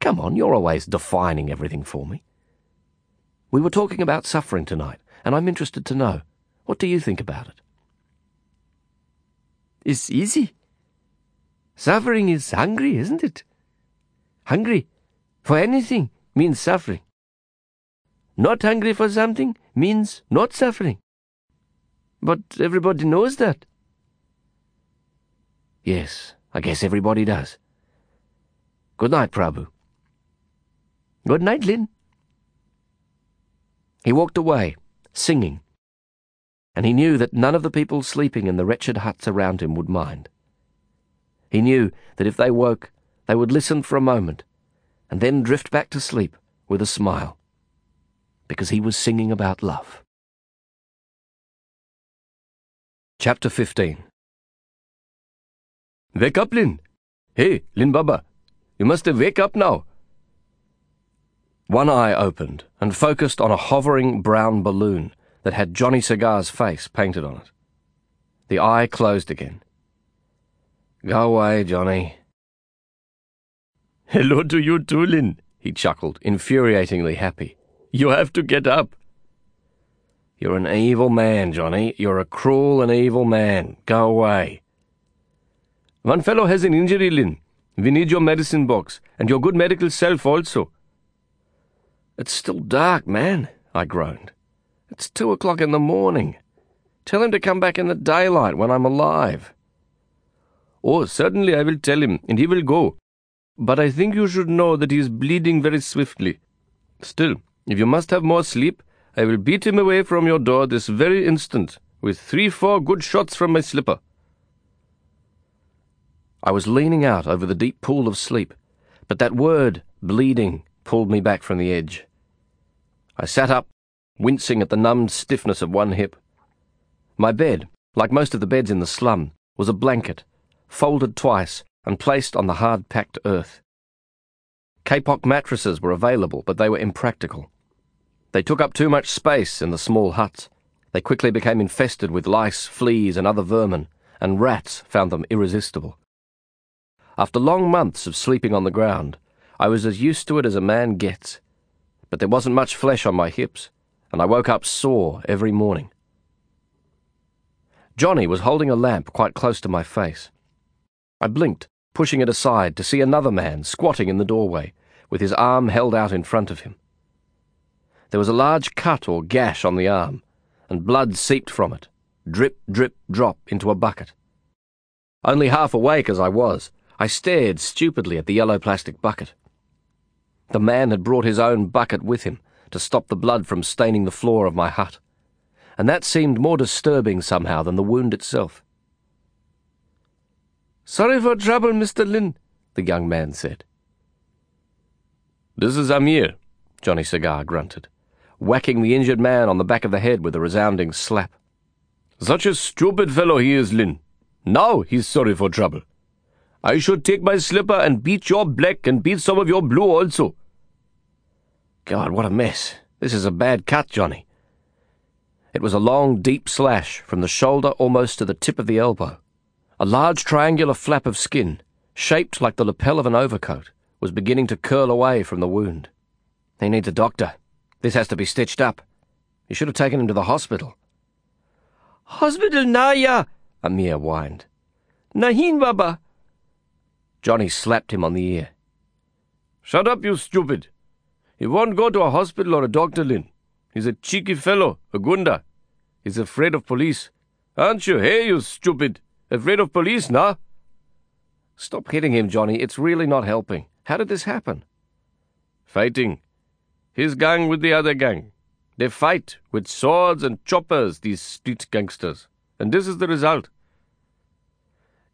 Come on, you're always defining everything for me. We were talking about suffering tonight, and I'm interested to know. What do you think about it? It's easy. Suffering is hungry, isn't it? Hungry for anything means suffering. Not hungry for something means not suffering. But everybody knows that. Yes, I guess everybody does. Good night, Prabhu. Good night, Lin. He walked away, singing, and he knew that none of the people sleeping in the wretched huts around him would mind. He knew that if they woke, they would listen for a moment, and then drift back to sleep with a smile, because he was singing about love. Chapter 15 Wake up, Lin. Hey, Lin Baba. You must wake up now. One eye opened and focused on a hovering brown balloon that had Johnny Cigar's face painted on it. The eye closed again. Go away, Johnny. Hello to you too, Lin, he chuckled, infuriatingly happy. You have to get up. You're an evil man, Johnny. You're a cruel and evil man. Go away. One fellow has an injury, Lin. We need your medicine box, and your good medical self also. It's still dark, man, I groaned. It's two o'clock in the morning. Tell him to come back in the daylight when I'm alive. Oh, certainly I will tell him, and he will go. But I think you should know that he is bleeding very swiftly. Still, if you must have more sleep, I will beat him away from your door this very instant, with three, four good shots from my slipper. I was leaning out over the deep pool of sleep, but that word, bleeding, pulled me back from the edge. I sat up, wincing at the numbed stiffness of one hip. My bed, like most of the beds in the slum, was a blanket, folded twice and placed on the hard packed earth. Kapok mattresses were available, but they were impractical. They took up too much space in the small huts. They quickly became infested with lice, fleas, and other vermin, and rats found them irresistible. After long months of sleeping on the ground, I was as used to it as a man gets, but there wasn't much flesh on my hips, and I woke up sore every morning. Johnny was holding a lamp quite close to my face. I blinked, pushing it aside to see another man squatting in the doorway, with his arm held out in front of him. There was a large cut or gash on the arm, and blood seeped from it, drip, drip, drop into a bucket. Only half awake as I was, I stared stupidly at the yellow plastic bucket. The man had brought his own bucket with him to stop the blood from staining the floor of my hut, and that seemed more disturbing somehow than the wound itself. Sorry for trouble, Mr. Lin, the young man said. This is Amir, Johnny Cigar grunted. whacking the injured man on the back of the head with a resounding slap. Such a stupid fellow he is, Lin. Now he's sorry for trouble. I should take my slipper and beat your black and beat some of your blue also. God, what a mess. This is a bad cut, Johnny. It was a long, deep slash from the shoulder almost to the tip of the elbow. A large triangular flap of skin, shaped like the lapel of an overcoat, was beginning to curl away from the wound. He needs a doctor. This has to be stitched up. You should have taken him to the hospital. Hospital Naya, Amir whined. Nahin Baba. Johnny slapped him on the ear. Shut up, you stupid. He won't go to a hospital or a doctor, Lin. He's a cheeky fellow, a gunda. He's afraid of police. Aren't you? Hey, you stupid. Afraid of police, nah? Stop hitting him, Johnny. It's really not helping. How did this happen? Fighting. His gang with the other gang. They fight with swords and choppers, these street gangsters. And this is the result.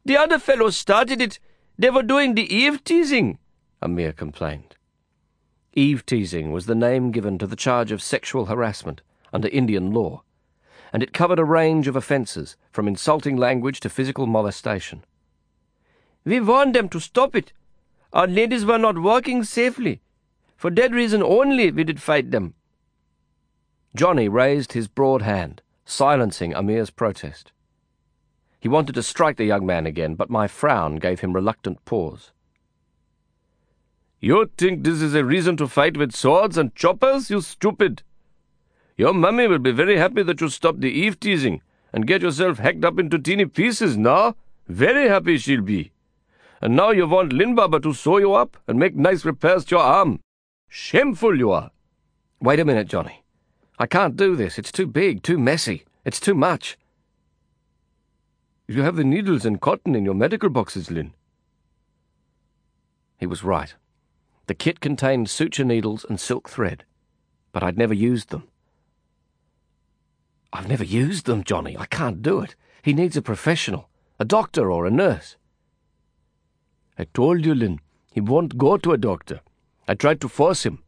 The other fellows started it. They were doing the Eve teasing, Amir complained. Eve teasing was the name given to the charge of sexual harassment under Indian law, and it covered a range of offences from insulting language to physical molestation. We warned them to stop it. Our ladies were not working safely. For that reason only we did fight them. Johnny raised his broad hand, silencing Amir's protest. He wanted to strike the young man again, but my frown gave him reluctant pause. You think this is a reason to fight with swords and choppers, you stupid? Your mummy will be very happy that you stopped the Eve teasing and get yourself hacked up into teeny pieces, no? Very happy she'll be. And now you want Lin Baba to sew you up and make nice repairs to your arm. Shameful you are. Wait a minute, Johnny. I can't do this. It's too big, too messy. It's too much. You have the needles and cotton in your medical boxes, Lin. He was right. The kit contained suture needles and silk thread, but I'd never used them. I've never used them, Johnny. I can't do it. He needs a professional, a doctor or a nurse. I told you, Lin, he won't go to a doctor. I tried to force him.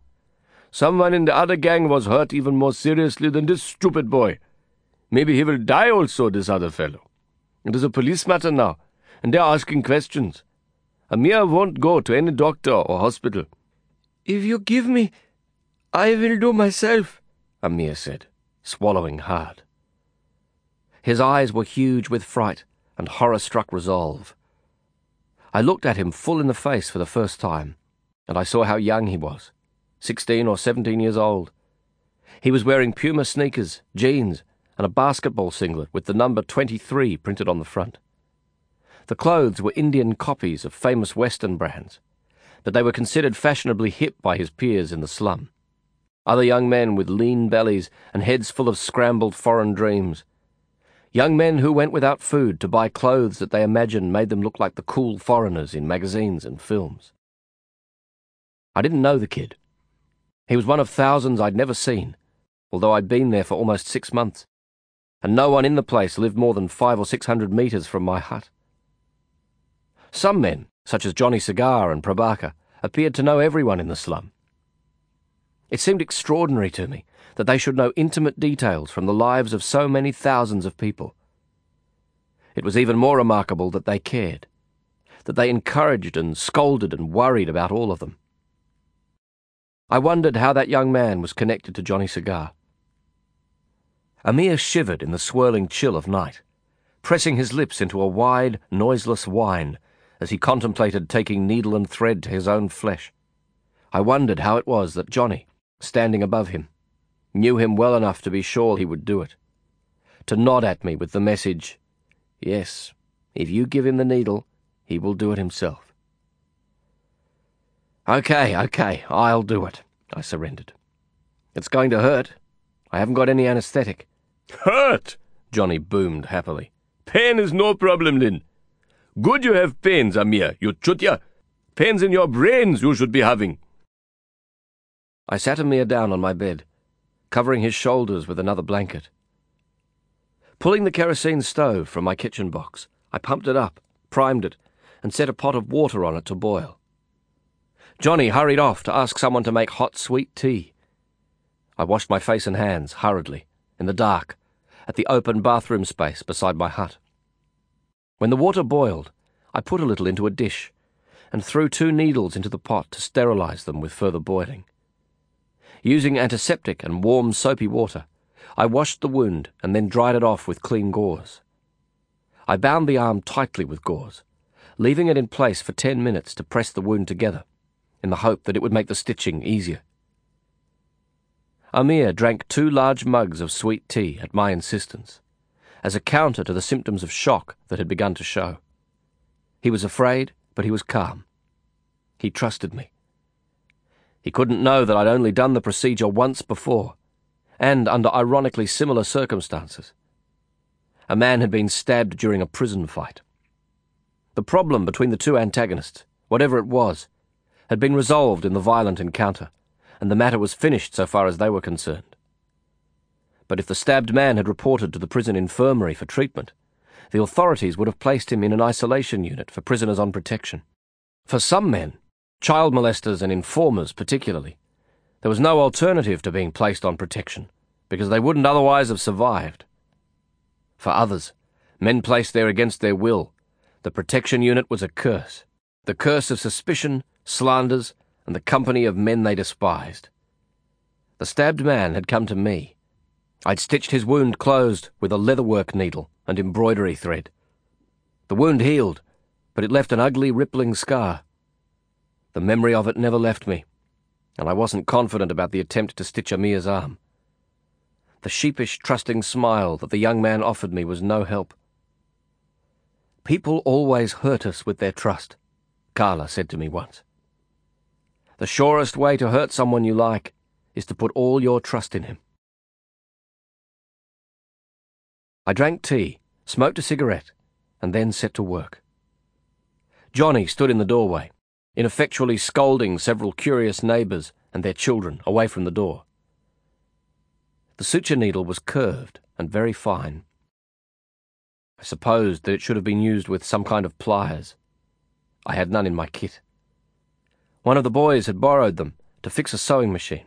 Someone in the other gang was hurt even more seriously than this stupid boy. Maybe he will die also, this other fellow. It is a police matter now, and they are asking questions. Amir won't go to any doctor or hospital. If you give me, I will do myself, Amir said, swallowing hard. His eyes were huge with fright and horror struck resolve. I looked at him full in the face for the first time, and I saw how young he was sixteen or seventeen years old. He was wearing Puma sneakers, jeans, and a basketball singlet with the number 23 printed on the front. The clothes were Indian copies of famous Western brands, but they were considered fashionably hip by his peers in the slum. Other young men with lean bellies and heads full of scrambled foreign dreams. Young men who went without food to buy clothes that they imagined made them look like the cool foreigners in magazines and films. I didn't know the kid. He was one of thousands I'd never seen, although I'd been there for almost six months, and no one in the place lived more than five or six hundred metres from my hut. Some men, such as Johnny Cigar and Prabaker, appeared to know everyone in the slum. It seemed extraordinary to me that they should know intimate details from the lives of so many thousands of people. It was even more remarkable that they cared, that they encouraged and scolded and worried about all of them. I wondered how that young man was connected to Johnny Cigar. Amir shivered in the swirling chill of night, pressing his lips into a wide, noiseless whine as he contemplated taking needle and thread to his own flesh. I wondered how it was that Johnny, standing above him, knew him well enough to be sure he would do it. To nod at me with the message, Yes, if you give him the needle, he will do it himself. Okay, okay, I'll do it, I surrendered. It's going to hurt. I haven't got any anesthetic. Hurt? Johnny boomed happily. Pain is no problem, Lin. Good you have pains, Amir, you chutya. Pains in your brains you should be having. I sat Amir down on my bed, covering his shoulders with another blanket. Pulling the kerosene stove from my kitchen box, I pumped it up, primed it, and set a pot of water on it to boil. Johnny hurried off to ask someone to make hot sweet tea. I washed my face and hands hurriedly, in the dark, at the open bathroom space beside my hut. When the water boiled, I put a little into a dish and threw two needles into the pot to sterilize them with further boiling. Using antiseptic and warm soapy water, I washed the wound and then dried it off with clean gauze. I bound the arm tightly with gauze, leaving it in place for ten minutes to press the wound together, in the hope that it would make the stitching easier. Amir drank two large mugs of sweet tea at my insistence, as a counter to the symptoms of shock that had begun to show. He was afraid, but he was calm. He trusted me. He couldn't know that I'd only done the procedure once before, and under ironically similar circumstances. A man had been stabbed during a prison fight. The problem between the two antagonists, whatever it was, had been resolved in the violent encounter, and the matter was finished so far as they were concerned. But if the stabbed man had reported to the prison infirmary for treatment, the authorities would have placed him in an isolation unit for prisoners on protection. For some men, child molesters and informers particularly, there was no alternative to being placed on protection, because they wouldn't otherwise have survived. For others, men placed there against their will, the protection unit was a curse, the curse of suspicion, slanders, and the company of men they despised. The stabbed man had come to me. I'd stitched his wound closed with a leatherwork needle and embroidery thread. The wound healed, but it left an ugly, rippling scar. The memory of it never left me, and I wasn't confident about the attempt to stitch Amir's arm. The sheepish, trusting smile that the young man offered me was no help. People always hurt us with their trust, Carla said to me once. The surest way to hurt someone you like is to put all your trust in him. I drank tea, smoked a cigarette, and then set to work. Johnny stood in the doorway, ineffectually scolding several curious neighbours and their children away from the door. The suture needle was curved and very fine. I supposed that it should have been used with some kind of pliers. I had none in my kit. One of the boys had borrowed them to fix a sewing machine.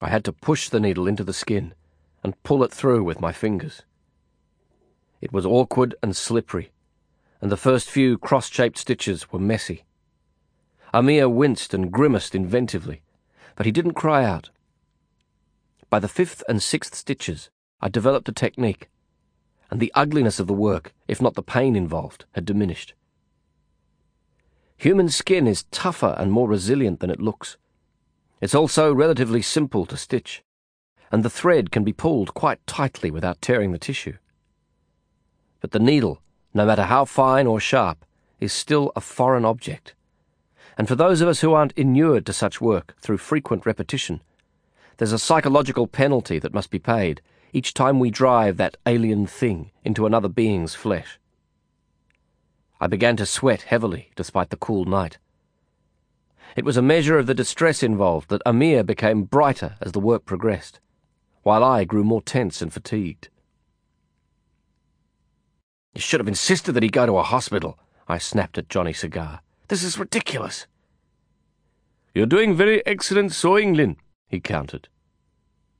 I had to push the needle into the skin and pull it through with my fingers. It was awkward and slippery, and the first few cross shaped stitches were messy. Amir winced and grimaced inventively, but he didn't cry out. By the fifth and sixth stitches, I developed a technique, and the ugliness of the work, if not the pain involved, had diminished. Human skin is tougher and more resilient than it looks. It's also relatively simple to stitch, and the thread can be pulled quite tightly without tearing the tissue. But the needle, no matter how fine or sharp, is still a foreign object. And for those of us who aren't inured to such work through frequent repetition, there's a psychological penalty that must be paid each time we drive that alien thing into another being's flesh. I began to sweat heavily despite the cool night. It was a measure of the distress involved that Amir became brighter as the work progressed, while I grew more tense and fatigued. You should have insisted that he go to a hospital, I snapped at Johnny Cigar. This is ridiculous. You're doing very excellent sewing, Lin, he countered.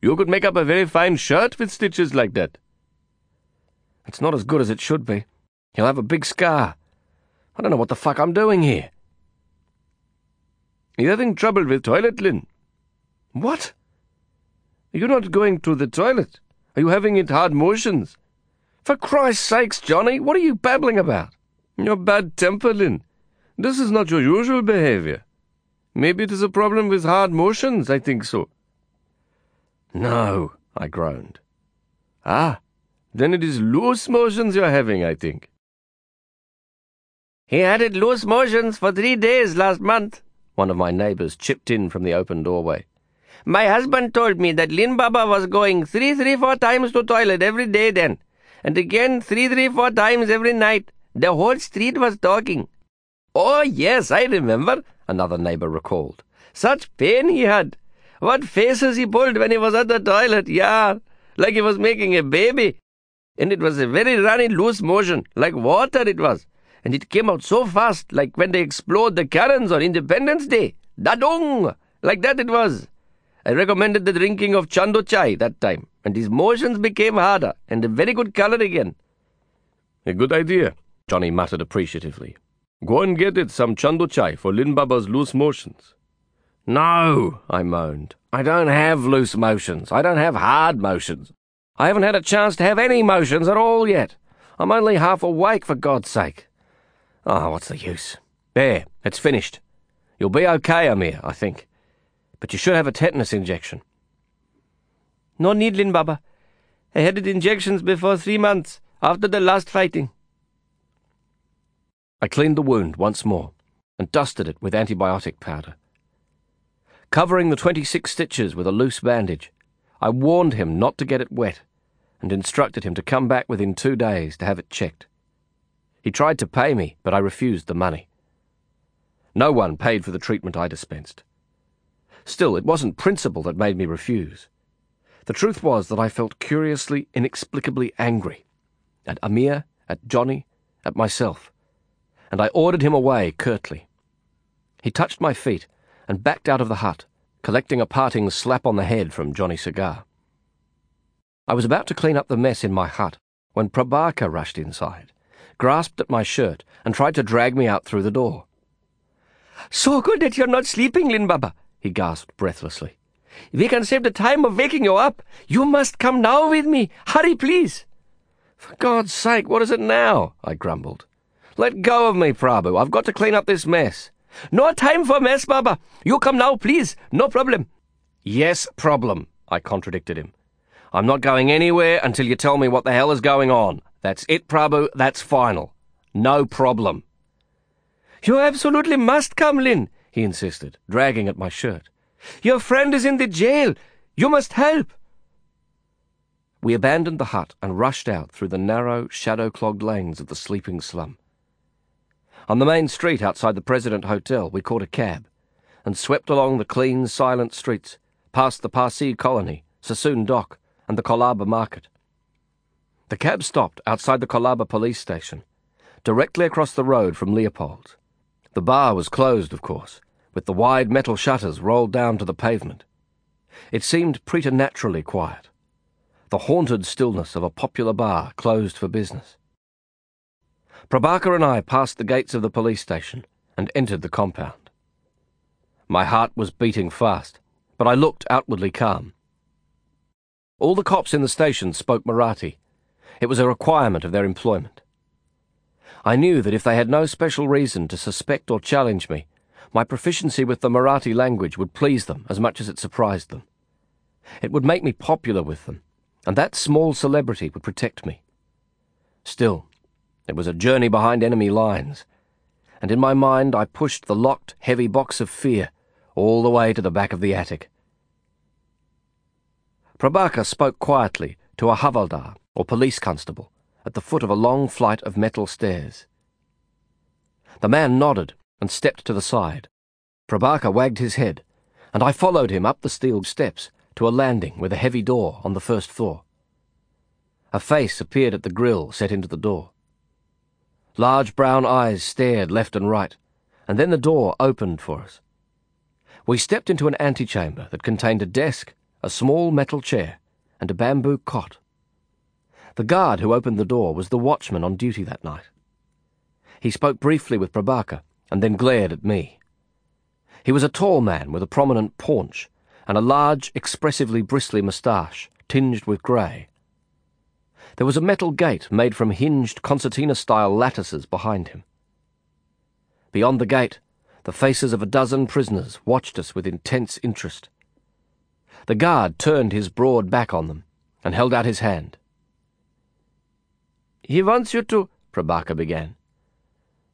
You could make up a very fine shirt with stitches like that. It's not as good as it should be. He'll have a big scar. I don't know what the fuck I'm doing here. You're having trouble with toilet, Lin. What? You're you not going to the toilet? Are you having it hard motions? For Christ's sakes, Johnny, what are you babbling about? Your bad temper, Lin. This is not your usual behavior. Maybe it is a problem with hard motions, I think so. No, I groaned. Ah, then it is loose motions you're having, I think. He had it loose motions for three days last month, one of my neighbours chipped in from the open doorway. My husband told me that Lin Baba was going three, three, four times to toilet every day then, and again three, three, four times every night. The whole street was talking. Oh, yes, I remember, another neighbour recalled. Such pain he had. What faces he pulled when he was at the toilet, yeah, like he was making a baby. And it was a very runny loose motion, like water it was and it came out so fast, like when they explode the Karens on Independence Day. Da-dong! Like that it was. I recommended the drinking of chando chai that time, and his motions became harder and a very good color again. A good idea, Johnny muttered appreciatively. Go and get it some chando chai for Lin Baba's loose motions. No, I moaned. I don't have loose motions. I don't have hard motions. I haven't had a chance to have any motions at all yet. I'm only half awake, for God's sake. Oh, what's the use? There, it's finished. You'll be okay, Amir, I think. But you should have a tetanus injection. No need, Lin Baba. I had it injections before three months after the last fighting. I cleaned the wound once more and dusted it with antibiotic powder. Covering the 26 stitches with a loose bandage, I warned him not to get it wet and instructed him to come back within two days to have it checked. He tried to pay me, but I refused the money. No one paid for the treatment I dispensed. Still, it wasn't principle that made me refuse. The truth was that I felt curiously, inexplicably angry at Amir, at Johnny, at myself, and I ordered him away curtly. He touched my feet and backed out of the hut, collecting a parting slap on the head from Johnny Cigar. I was about to clean up the mess in my hut when Prabaker rushed inside, grasped at my shirt, and tried to drag me out through the door. So good that you're not sleeping, Lin Baba, he gasped breathlessly. We can save the time of waking you up. You must come now with me. Hurry, please. For God's sake, what is it now? I grumbled. Let go of me, Prabhu. I've got to clean up this mess. No time for mess, Baba. You come now, please. No problem. Yes, problem, I contradicted him. I'm not going anywhere until you tell me what the hell is going on. That's it, Prabhu. That's final. No problem. You absolutely must come, Lin, he insisted, dragging at my shirt. Your friend is in the jail. You must help. We abandoned the hut and rushed out through the narrow, shadow clogged lanes of the sleeping slum. On the main street outside the President Hotel, we caught a cab and swept along the clean, silent streets, past the Parsi colony, Sassoon Dock, and the Colaba Market. The cab stopped outside the Colaba police station, directly across the road from Leopold's. The bar was closed, of course, with the wide metal shutters rolled down to the pavement. It seemed preternaturally quiet, the haunted stillness of a popular bar closed for business. Prabaker and I passed the gates of the police station and entered the compound. My heart was beating fast, but I looked outwardly calm. All the cops in the station spoke Marathi. It was a requirement of their employment. I knew that if they had no special reason to suspect or challenge me, my proficiency with the Marathi language would please them as much as it surprised them. It would make me popular with them, and that small celebrity would protect me. Still, it was a journey behind enemy lines, and in my mind I pushed the locked, heavy box of fear all the way to the back of the attic. Prabaker spoke quietly to a havaldar, or police constable, at the foot of a long flight of metal stairs. The man nodded and stepped to the side. Prabaker wagged his head, and I followed him up the steel steps to a landing with a heavy door on the first floor. A face appeared at the grill set into the door. Large brown eyes stared left and right, and then the door opened for us. We stepped into an antechamber that contained a desk a small metal chair, and a bamboo cot. The guard who opened the door was the watchman on duty that night. He spoke briefly with Prabaker and then glared at me. He was a tall man with a prominent paunch and a large, expressively bristly moustache, tinged with grey. There was a metal gate made from hinged concertina-style lattices behind him. Beyond the gate, the faces of a dozen prisoners watched us with intense interest. The guard turned his broad back on them and held out his hand. He wants you to, Prabaker began.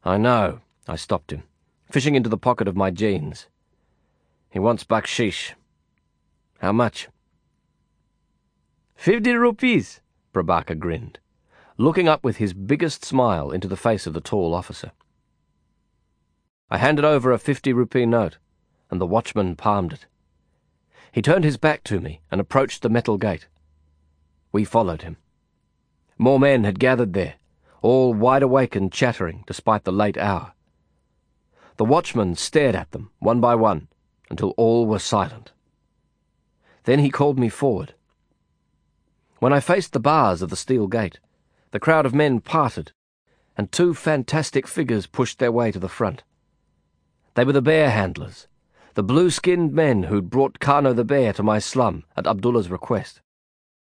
I know, I stopped him, fishing into the pocket of my jeans. He wants bakshish. How much? Fifty rupees, Prabaker grinned, looking up with his biggest smile into the face of the tall officer. I handed over a fifty rupee note, and the watchman palmed it. He turned his back to me and approached the metal gate. We followed him. More men had gathered there, all wide awake and chattering despite the late hour. The watchman stared at them, one by one, until all were silent. Then he called me forward. When I faced the bars of the steel gate, the crowd of men parted, and two fantastic figures pushed their way to the front. They were the bear handlers, the blue-skinned men who'd brought Kano the bear to my slum at Abdullah's request.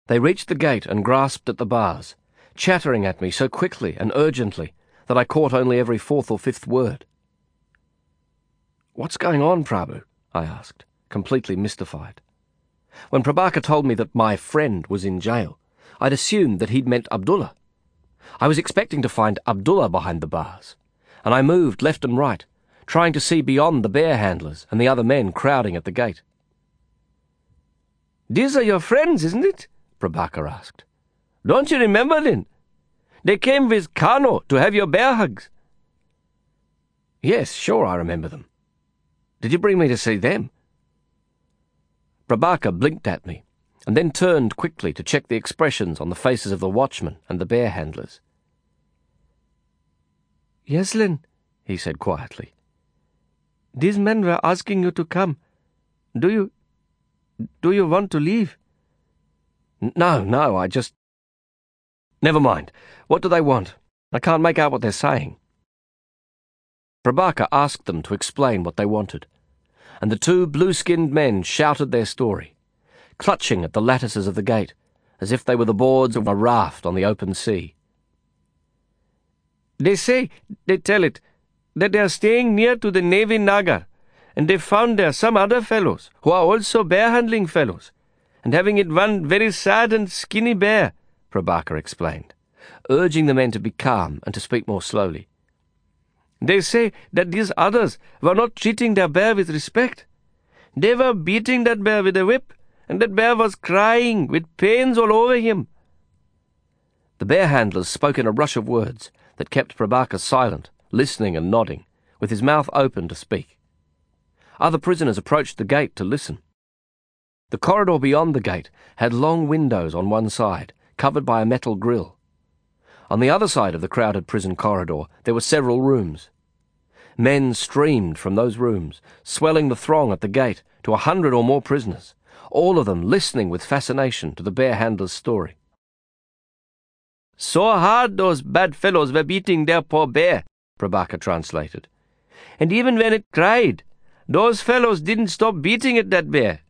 They reached the gate and grasped at the bars, chattering at me so quickly and urgently that I caught only every fourth or fifth word. What's going on, Prabhu? I asked, completely mystified. When Prabaker told me that my friend was in jail, I'd assumed that he'd meant Abdullah. I was expecting to find Abdullah behind the bars, and I moved left and right, trying to see beyond the bear handlers and the other men crowding at the gate. These are your friends, isn't it? Prabaker asked. Don't you remember then? They came with Kano to have your bear hugs. Yes, sure, I remember them. Did you bring me to see them? Prabaker blinked at me, and then turned quickly to check the expressions on the faces of the watchmen and the bear handlers. Yes, Lin, he said quietly. These men were asking you to come. Do you. do you want to leave? No, no, I just. Never mind. What do they want? I can't make out what they're saying. Prabaker asked them to explain what they wanted, and the two blue skinned men shouted their story, clutching at the lattices of the gate as if they were the boards of a raft on the open sea. They say, they tell it, that they are staying near to the Navy Nagar, and they found there some other fellows who are also bear handling fellows, and having it one very sad and skinny bear, Prabaker explained, urging the men to be calm and to speak more slowly. They say that these others were not treating their bear with respect. They were beating that bear with a whip, and that bear was crying with pains all over him. The bear handlers spoke in a rush of words that kept Prabaker silent listening and nodding, with his mouth open to speak. Other prisoners approached the gate to listen. The corridor beyond the gate had long windows on one side, covered by a metal grille. On the other side of the crowded prison corridor, there were several rooms. Men streamed from those rooms, swelling the throng at the gate to a hundred or more prisoners, all of them listening with fascination to the bear handler's story. So hard those bad fellows were beating their poor bear, Prabaker translated. And even when it cried, those fellows didn't stop beating at that bear.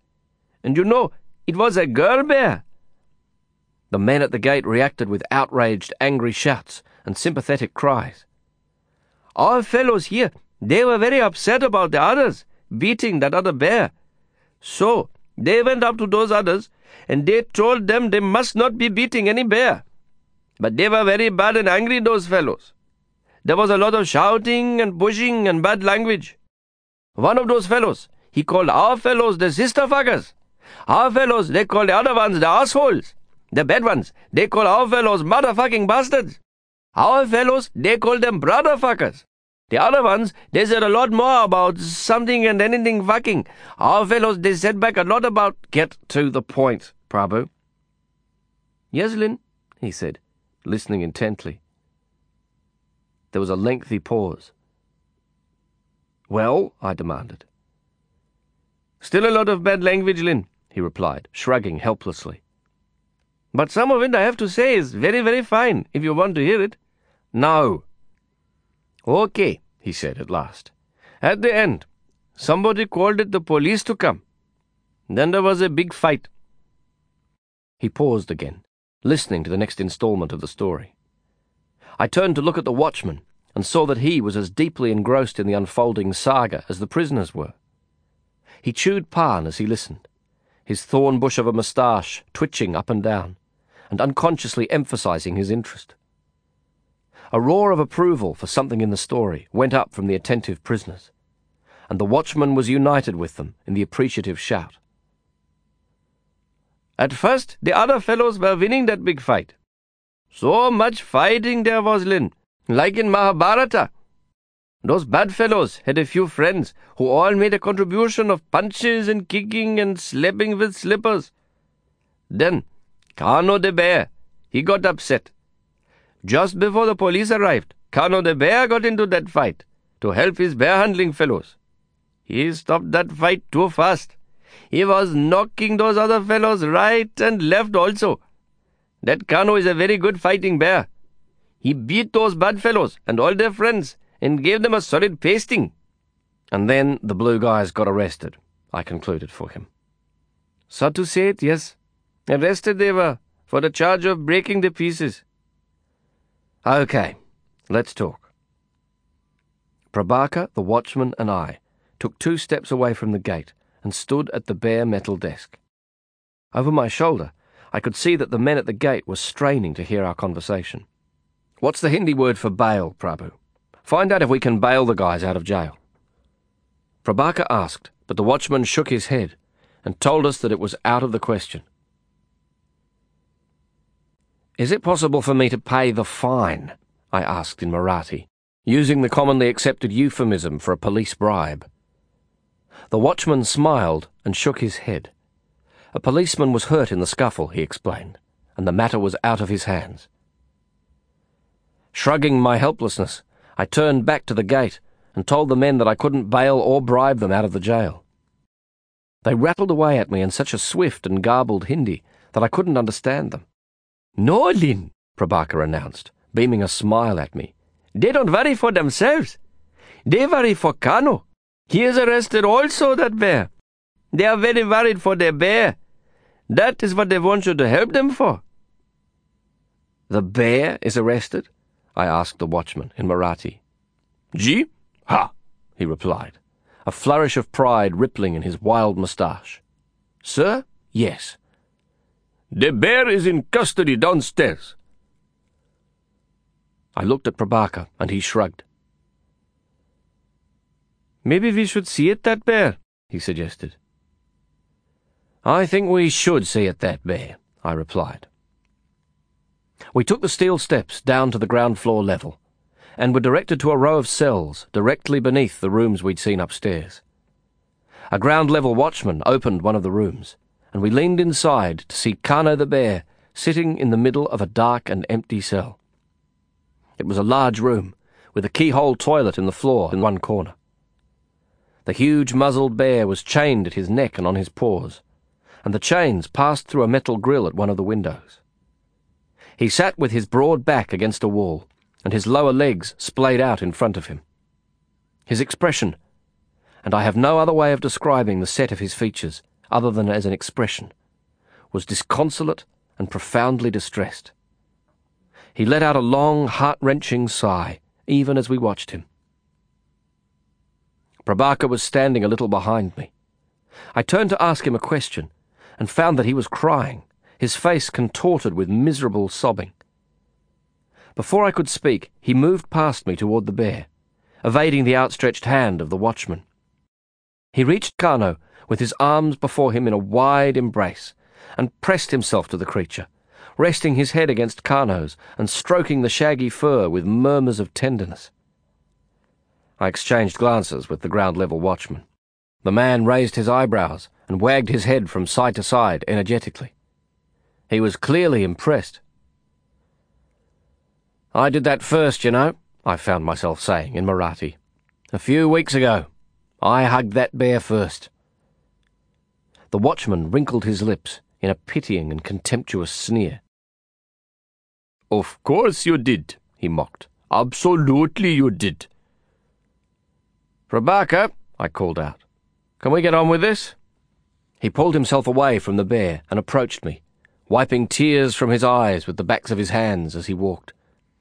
And you know, it was a girl bear. The men at the gate reacted with outraged, angry shouts and sympathetic cries. Our fellows here, they were very upset about the others beating that other bear. So they went up to those others and they told them they must not be beating any bear. But they were very bad and angry, those fellows. There was a lot of shouting and pushing and bad language. One of those fellows, he called our fellows the sister fuckers. Our fellows, they called the other ones the assholes. The bad ones, they call our fellows motherfucking bastards. Our fellows, they call them brotherfuckers. The other ones, they said a lot more about something and anything fucking. Our fellows, they said back a lot about. Get to the point, Prabhu. Yes, Lin, he said, listening intently. There was a lengthy pause. Well, I demanded. Still a lot of bad language, Lin, he replied, shrugging helplessly. But some of it, I have to say, is very, very fine, if you want to hear it. No. Okay, he said at last. At the end, somebody called it the police to come. Then there was a big fight. He paused again, listening to the next installment of the story. I turned to look at the watchman and saw that he was as deeply engrossed in the unfolding saga as the prisoners were. He chewed pan as he listened, his thorn bush of a moustache twitching up and down, and unconsciously emphasizing his interest. A roar of approval for something in the story went up from the attentive prisoners, and the watchman was united with them in the appreciative shout. At first, the other fellows were winning that big fight. So much fighting there was, Lin, like in Mahabharata. Those bad fellows had a few friends who all made a contribution of punches and kicking and slapping with slippers. Then, Kano the bear, he got upset. Just before the police arrived, Kano the bear got into that fight to help his bear handling fellows. He stopped that fight too fast, He was knocking those other fellows right and left also. That Kano is a very good fighting bear. He beat those bad fellows and all their friends and gave them a solid pasting. And then the blue guys got arrested, I concluded for him. So to say it, yes. Arrested they were for the charge of breaking the pieces. Okay, let's talk. Prabaker, the watchman, and I took two steps away from the gate and stood at the bare metal desk. Over my shoulder, I could see that the men at the gate were straining to hear our conversation. What's the Hindi word for bail, Prabhu? Find out if we can bail the guys out of jail. Prabaker asked, but the watchman shook his head and told us that it was out of the question. Is it possible for me to pay the fine? I asked in Marathi, using the commonly accepted euphemism for a police bribe. The watchman smiled and shook his head. A policeman was hurt in the scuffle, he explained, and the matter was out of his hands. Shrugging my helplessness, I turned back to the gate and told the men that I couldn't bail or bribe them out of the jail. They rattled away at me in such a swift and garbled Hindi that I couldn't understand them. No, Lin, Prabaker announced, beaming a smile at me. They don't worry for themselves. They worry for Kano. He is arrested also, that bear. They are very worried for their bear. That is what they want you to help them for. The bear is arrested? I asked the watchman in Marathi. Ji? Ha! he replied, a flourish of pride rippling in his wild moustache. Sir? Yes. The bear is in custody downstairs. I looked at Prabaker, and he shrugged. Maybe we should see it, that bear, he suggested. I think we should see it, that bear, I replied. We took the steel steps down to the ground floor level and were directed to a row of cells directly beneath the rooms we'd seen upstairs. A ground level watchman opened one of the rooms, and we leaned inside to see Kano the bear sitting in the middle of a dark and empty cell. It was a large room, with a keyhole toilet in the floor in one corner. The huge muzzled bear was chained at his neck and on his paws and the chains passed through a metal grill at one of the windows. He sat with his broad back against a wall, and his lower legs splayed out in front of him. His expression, and I have no other way of describing the set of his features other than as an expression, was disconsolate and profoundly distressed. He let out a long, heart-wrenching sigh, even as we watched him. Prabaker was standing a little behind me. I turned to ask him a question, and found that he was crying, his face contorted with miserable sobbing. Before I could speak, he moved past me toward the bear, evading the outstretched hand of the watchman. He reached Kano with his arms before him in a wide embrace and pressed himself to the creature, resting his head against Kano's and stroking the shaggy fur with murmurs of tenderness. I exchanged glances with the ground level watchman. The man raised his eyebrows and wagged his head from side to side energetically. He was clearly impressed. I did that first, you know, I found myself saying in Marathi. A few weeks ago, I hugged that bear first. The watchman wrinkled his lips in a pitying and contemptuous sneer. Of course you did, he mocked. Absolutely you did. Prabaker, I called out. Can we get on with this? He pulled himself away from the bear and approached me, wiping tears from his eyes with the backs of his hands as he walked.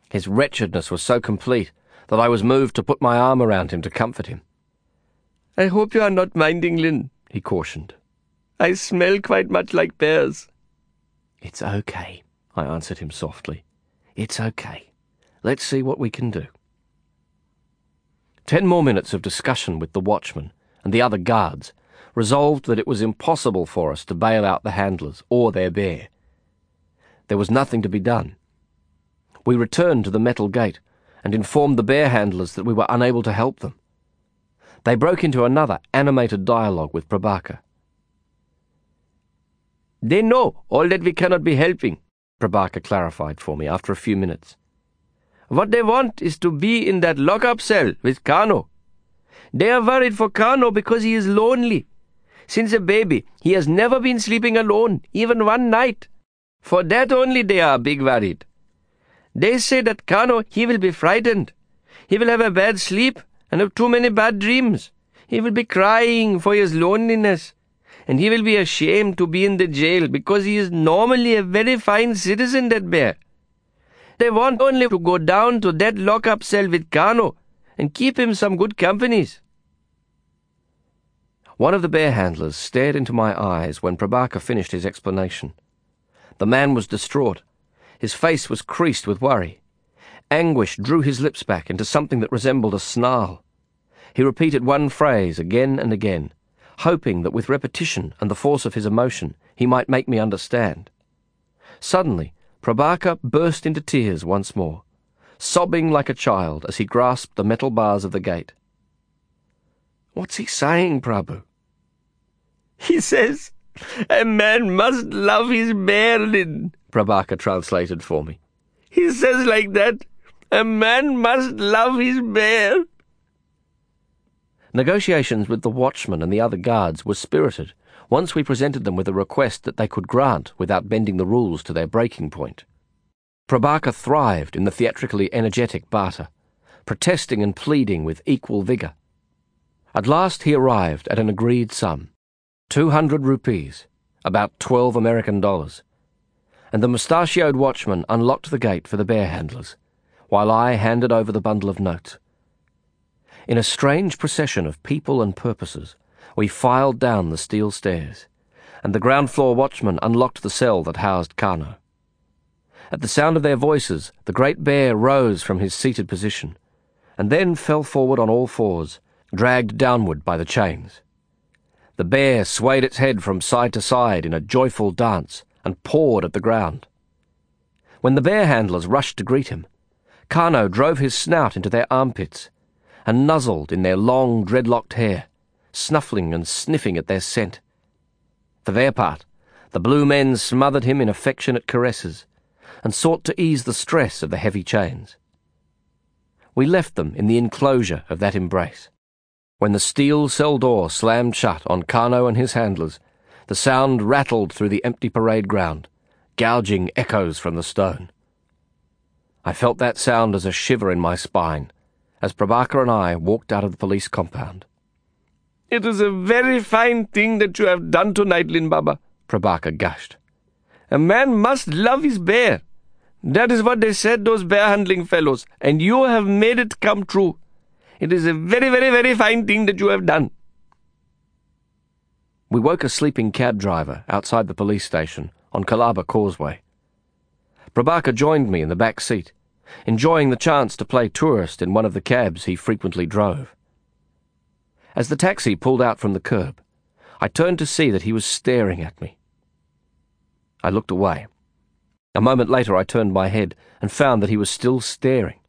His wretchedness was so complete that I was moved to put my arm around him to comfort him. I hope you are not minding, Lin, he cautioned. I smell quite much like bears. It's okay, I answered him softly. It's okay. Let's see what we can do. Ten more minutes of discussion with the watchman and the other guards resolved that it was impossible for us to bail out the handlers or their bear. There was nothing to be done. We returned to the metal gate and informed the bear handlers that we were unable to help them. They broke into another animated dialogue with Prabaker. They know all that we cannot be helping, Prabaker clarified for me after a few minutes. What they want is to be in that lock-up cell with Kano. They are worried for Kano because he is lonely. Since a baby, he has never been sleeping alone, even one night. For that only they are big worried. They say that Kano, he will be frightened. He will have a bad sleep and have too many bad dreams. He will be crying for his loneliness. And he will be ashamed to be in the jail because he is normally a very fine citizen, that bear. They want only to go down to that lock-up cell with Kano and keep him some good companies. One of the bear handlers stared into my eyes when Prabaker finished his explanation. The man was distraught. His face was creased with worry. Anguish drew his lips back into something that resembled a snarl. He repeated one phrase again and again, hoping that with repetition and the force of his emotion he might make me understand. Suddenly, Prabaker burst into tears once more, sobbing like a child as he grasped the metal bars of the gate. What's he saying, Prabhu? He says, a man must love his Berlin, Prabaker translated for me. He says like that, a man must love his bear. Negotiations with the watchman and the other guards were spirited once we presented them with a request that they could grant without bending the rules to their breaking point. Prabaker thrived in the theatrically energetic barter, protesting and pleading with equal vigour. At last he arrived at an agreed sum, 200 rupees, about 12 American dollars, and the mustachioed watchman unlocked the gate for the bear handlers, while I handed over the bundle of notes. In a strange procession of people and purposes, we filed down the steel stairs, and the ground floor watchman unlocked the cell that housed Kano. At the sound of their voices, the great bear rose from his seated position, and then fell forward on all fours, dragged downward by the chains. The bear swayed its head from side to side in a joyful dance and pawed at the ground. When the bear handlers rushed to greet him, Kano drove his snout into their armpits and nuzzled in their long, dreadlocked hair, snuffling and sniffing at their scent. For their part, the blue men smothered him in affectionate caresses and sought to ease the stress of the heavy chains. We left them in the enclosure of that embrace. When the steel cell door slammed shut on Kano and his handlers, the sound rattled through the empty parade ground, gouging echoes from the stone. I felt that sound as a shiver in my spine as Prabaker and I walked out of the police compound. It is a very fine thing that you have done tonight, Lin Baba, Prabaker gushed. A man must love his bear. That is what they said, those bear handling fellows, and you have made it come true. It is a very, very, very fine thing that you have done. We woke a sleeping cab driver outside the police station on Colaba Causeway. Prabaker joined me in the back seat enjoying the chance to play tourist in one of the cabs he frequently drove. As the taxi pulled out from the curb, I turned to see that he was staring at me. I looked away. A moment later, I turned my head and found that he was still staring.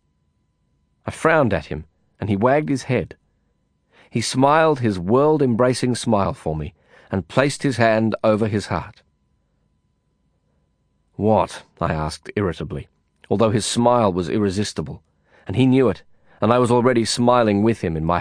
I frowned at him, and he wagged his head. He smiled his world embracing smile for me and placed his hand over his heart. What? I asked irritably although his smile was irresistible, and he knew it, and I was already smiling with him in my